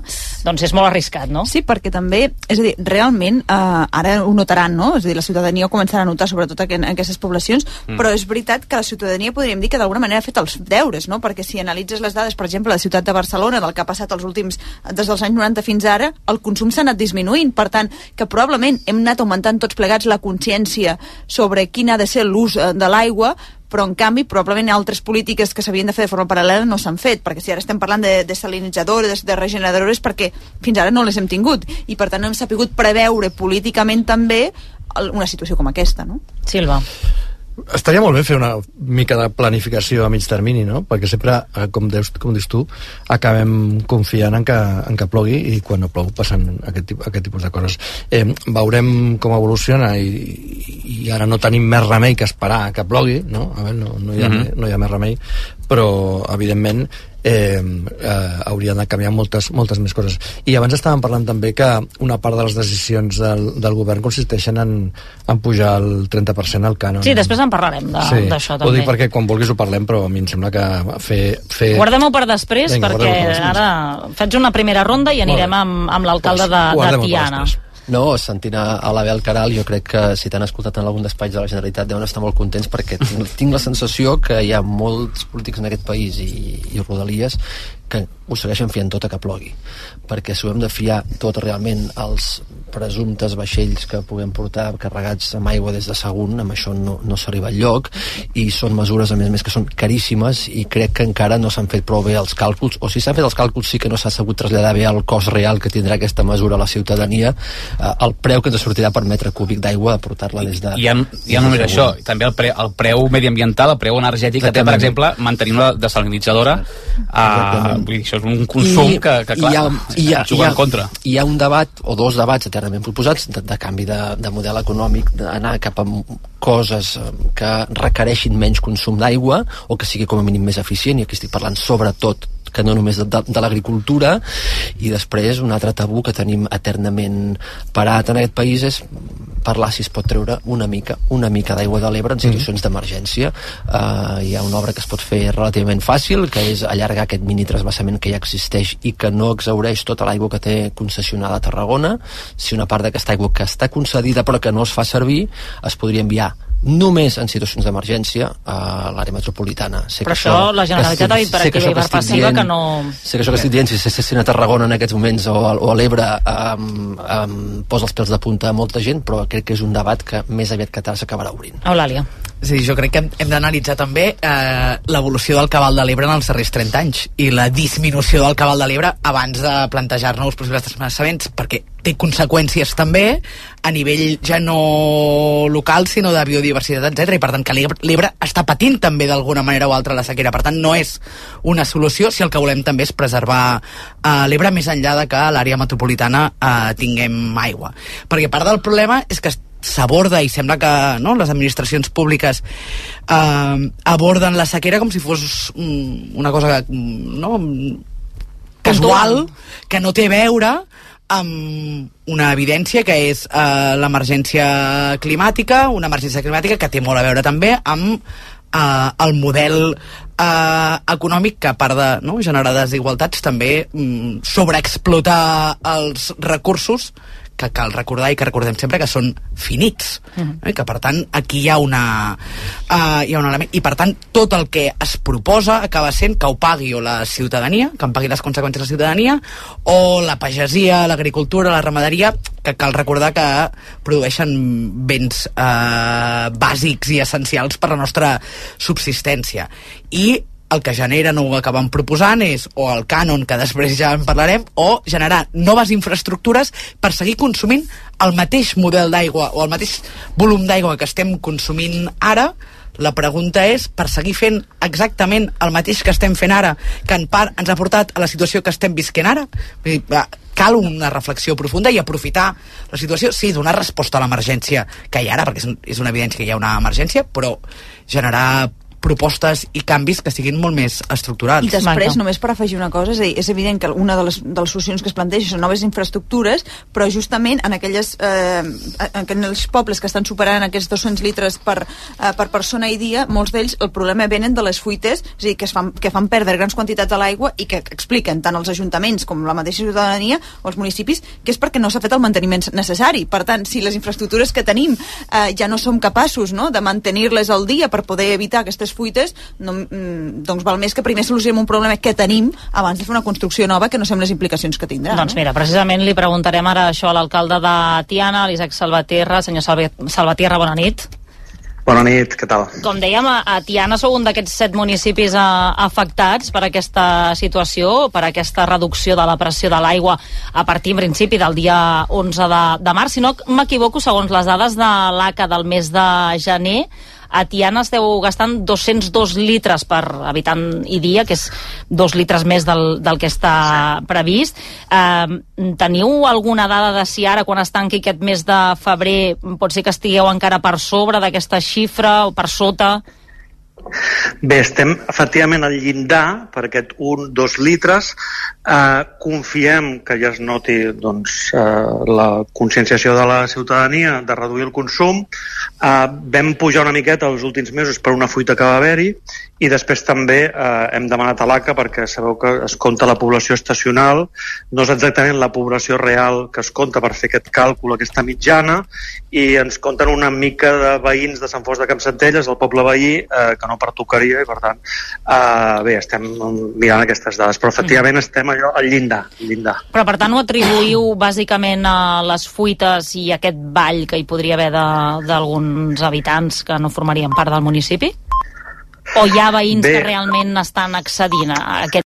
doncs és molt arriscat, no? Sí, perquè també, és a dir, realment, eh, ara ho notaran, no? És a dir, la ciutadania ho començarà a notar, sobretot en, en aquestes poblacions, mm. però és veritat que la ciutadania podríem dir que d'alguna manera ha fet els deures, no? Perquè si analitzes les dades, per exemple, la ciutat de Barcelona, del que ha passat els últims, des dels anys 90 fins ara, el consum s'ha anat disminuint, per tant, que probablement hem anat augmentant tots plegats la consciència sobre quin ha de ser l'ús eh, de l'aigua, però en canvi probablement altres polítiques que s'havien de fer de forma paral·lela no s'han fet, perquè si ara estem parlant de, de salinitzadores, de regeneradores, perquè fins ara no les hem tingut, i per tant no hem sapigut preveure políticament també una situació com aquesta, no? Silva. Estaria molt bé fer una mica de planificació a mig termini, no? Perquè sempre, eh, com, deus, com dius tu, acabem confiant en que, en que plogui i quan no plou passen aquest, aquest tipus de coses. Eh, veurem com evoluciona i, i ara no tenim més remei que esperar que plogui, no? A veure, no, no, hi ha, mm -hmm. no hi ha més remei, però, evidentment, eh, eh, haurien de canviar moltes, moltes més coses. I abans estàvem parlant també que una part de les decisions del, del govern consisteixen en, en pujar el 30% al cànon. Sí, després en parlarem d'això sí, també. Ho dic perquè quan vulguis ho parlem, però a mi em sembla que fer... fer... Guardem-ho per després, Vinga, perquè per després. ara faig una primera ronda i anirem amb, amb l'alcalde de, de Tiana. No, sentint a, l'Abel Caral, jo crec que si t'han escoltat en algun despatx de la Generalitat deuen estar molt contents perquè tinc, tinc la sensació que hi ha molts polítics en aquest país i, i rodalies que ho segueixen fiant tot a que plogui perquè si ho hem de fiar tot realment als presumptes vaixells que puguem portar carregats amb aigua des de Sagunt amb això no, no s'arriba al lloc i són mesures a més a més que són caríssimes i crec que encara no s'han fet prou bé els càlculs o si s'han fet els càlculs sí que no s'ha sabut traslladar bé el cost real que tindrà aquesta mesura a la ciutadania eh, el preu que ens sortirà per metre cúbic d'aigua a portar-la des de... I ja, ja no només això, també el, pre, el preu mediambiental, el preu energètic que té, per exemple, mantenir una desalinitzadora uh, vull dir, això és un consum I, que, que clar, hi ha, hi ha, hi ha, en contra. Hi ha un debat, o dos debats eternament proposats, de, de canvi de, de model econòmic, d'anar cap a coses eh, que requereixin menys consum d'aigua o que sigui com a mínim més eficient, i aquí estic parlant sobretot que no només de, de, de l'agricultura i després un altre tabú que tenim eternament parat en aquest país és parlar si es pot treure una mica una mica d'aigua de l'Ebre en mm. situacions mm. d'emergència uh, hi ha una obra que es pot fer relativament fàcil que és allargar aquest mini trasbassament que ja existeix i que no exaureix tota l'aigua que té concessionada a Tarragona si una part d'aquesta aigua que està concedida però que no es fa servir es podria enviar només en situacions d'emergència a l'àrea metropolitana. Sé Però que això, això la Generalitat ha dit per activa i per passiva que no... Sé que això que estic dient, si s'estessin a Tarragona en aquests moments o, o a l'Ebre um, um, posa els pèls de punta a molta gent, però crec que és un debat que més aviat que tard s'acabarà obrint. Eulàlia. Sí, jo crec que hem, hem d'analitzar també eh, l'evolució del cabal de l'Ebre en els darrers 30 anys i la disminució del cabal de l'Ebre abans de plantejar-nos possibles desplaçaments, perquè té conseqüències també a nivell ja no local, sinó de biodiversitat, etc. I per tant que l'Ebre està patint també d'alguna manera o altra la sequera. Per tant, no és una solució si el que volem també és preservar eh, l'Ebre més enllà de que a l'àrea metropolitana eh, tinguem aigua. Perquè part del problema és que s'aborda i sembla que no, les administracions públiques eh, aborden la sequera com si fos mm, una cosa no, casual, que no té a veure amb una evidència que és eh, l'emergència climàtica, una emergència climàtica que té molt a veure també amb eh, el model eh, econòmic que a part de no, generar desigualtats també mm, sobreexplotar els recursos que cal recordar i que recordem sempre que són finits uh -huh. eh? que per tant aquí hi ha una uh, hi ha un element i per tant tot el que es proposa acaba sent que ho pagui o la ciutadania que en pagui les conseqüències la ciutadania o la pagesia, l'agricultura, la ramaderia que cal recordar que produeixen béns uh, bàsics i essencials per a la nostra subsistència i el que generen o acaben proposant és o el cànon, que després ja en parlarem, o generar noves infraestructures per seguir consumint el mateix model d'aigua o el mateix volum d'aigua que estem consumint ara, la pregunta és, per seguir fent exactament el mateix que estem fent ara, que en part ens ha portat a la situació que estem visquent ara? Vull cal una reflexió profunda i aprofitar la situació, sí, donar resposta a l'emergència que hi ha ara, perquè és una evidència que hi ha una emergència, però generar propostes i canvis que siguin molt més estructurals. I després, només per afegir una cosa, és, dir, és evident que una de les, de les solucions que es planteja són noves infraestructures, però justament en aquelles eh, en aquells pobles que estan superant aquests 200 litres per, eh, per persona i dia, molts d'ells el problema venen de les fuites, és a dir, que, es fan, que fan perdre grans quantitats de l'aigua i que expliquen tant els ajuntaments com la mateixa ciutadania o els municipis que és perquè no s'ha fet el manteniment necessari. Per tant, si les infraestructures que tenim eh, ja no som capaços no, de mantenir-les al dia per poder evitar aquestes fuites, no, mm, doncs val més que primer solucionem un problema que tenim abans de fer una construcció nova que no sabem les implicacions que tindrà. Doncs no? mira, precisament li preguntarem ara això a l'alcalde de Tiana, l'Isaac Salvatierra. Senyor Salvatierra, bona nit. Bona nit, què tal? Com dèiem, a Tiana sou un d'aquests set municipis afectats per aquesta situació, per aquesta reducció de la pressió de l'aigua a partir, en principi, del dia 11 de, de març. Si no m'equivoco, segons les dades de l'ACA del mes de gener, a Tiana esteu gastant 202 litres per habitant i dia, que és dos litres més del, del que està sí. previst. Eh, teniu alguna dada de si ara, quan es tanqui aquest mes de febrer, pot ser que estigueu encara per sobre d'aquesta xifra o per sota? Bé, estem efectivament al llindar per aquest 1-2 litres. Eh, confiem que ja es noti doncs, eh, la conscienciació de la ciutadania de reduir el consum. Eh, vam pujar una miqueta els últims mesos per una fuita que va haver-hi i després també eh, hem demanat a l'ACA perquè sabeu que es compta la població estacional, no és exactament la població real que es compta per fer aquest càlcul, aquesta mitjana, i ens compten una mica de veïns de Sant Fos de Campsentelles, el poble veí, eh, que no pertocaria i per tant eh, bé, estem mirant aquestes dades però efectivament estem allò al llindar, al llindar. Però per tant ho atribuïu bàsicament a les fuites i aquest ball que hi podria haver d'alguns habitants que no formarien part del municipi? O hi ha veïns Bé. que realment estan accedint a aquest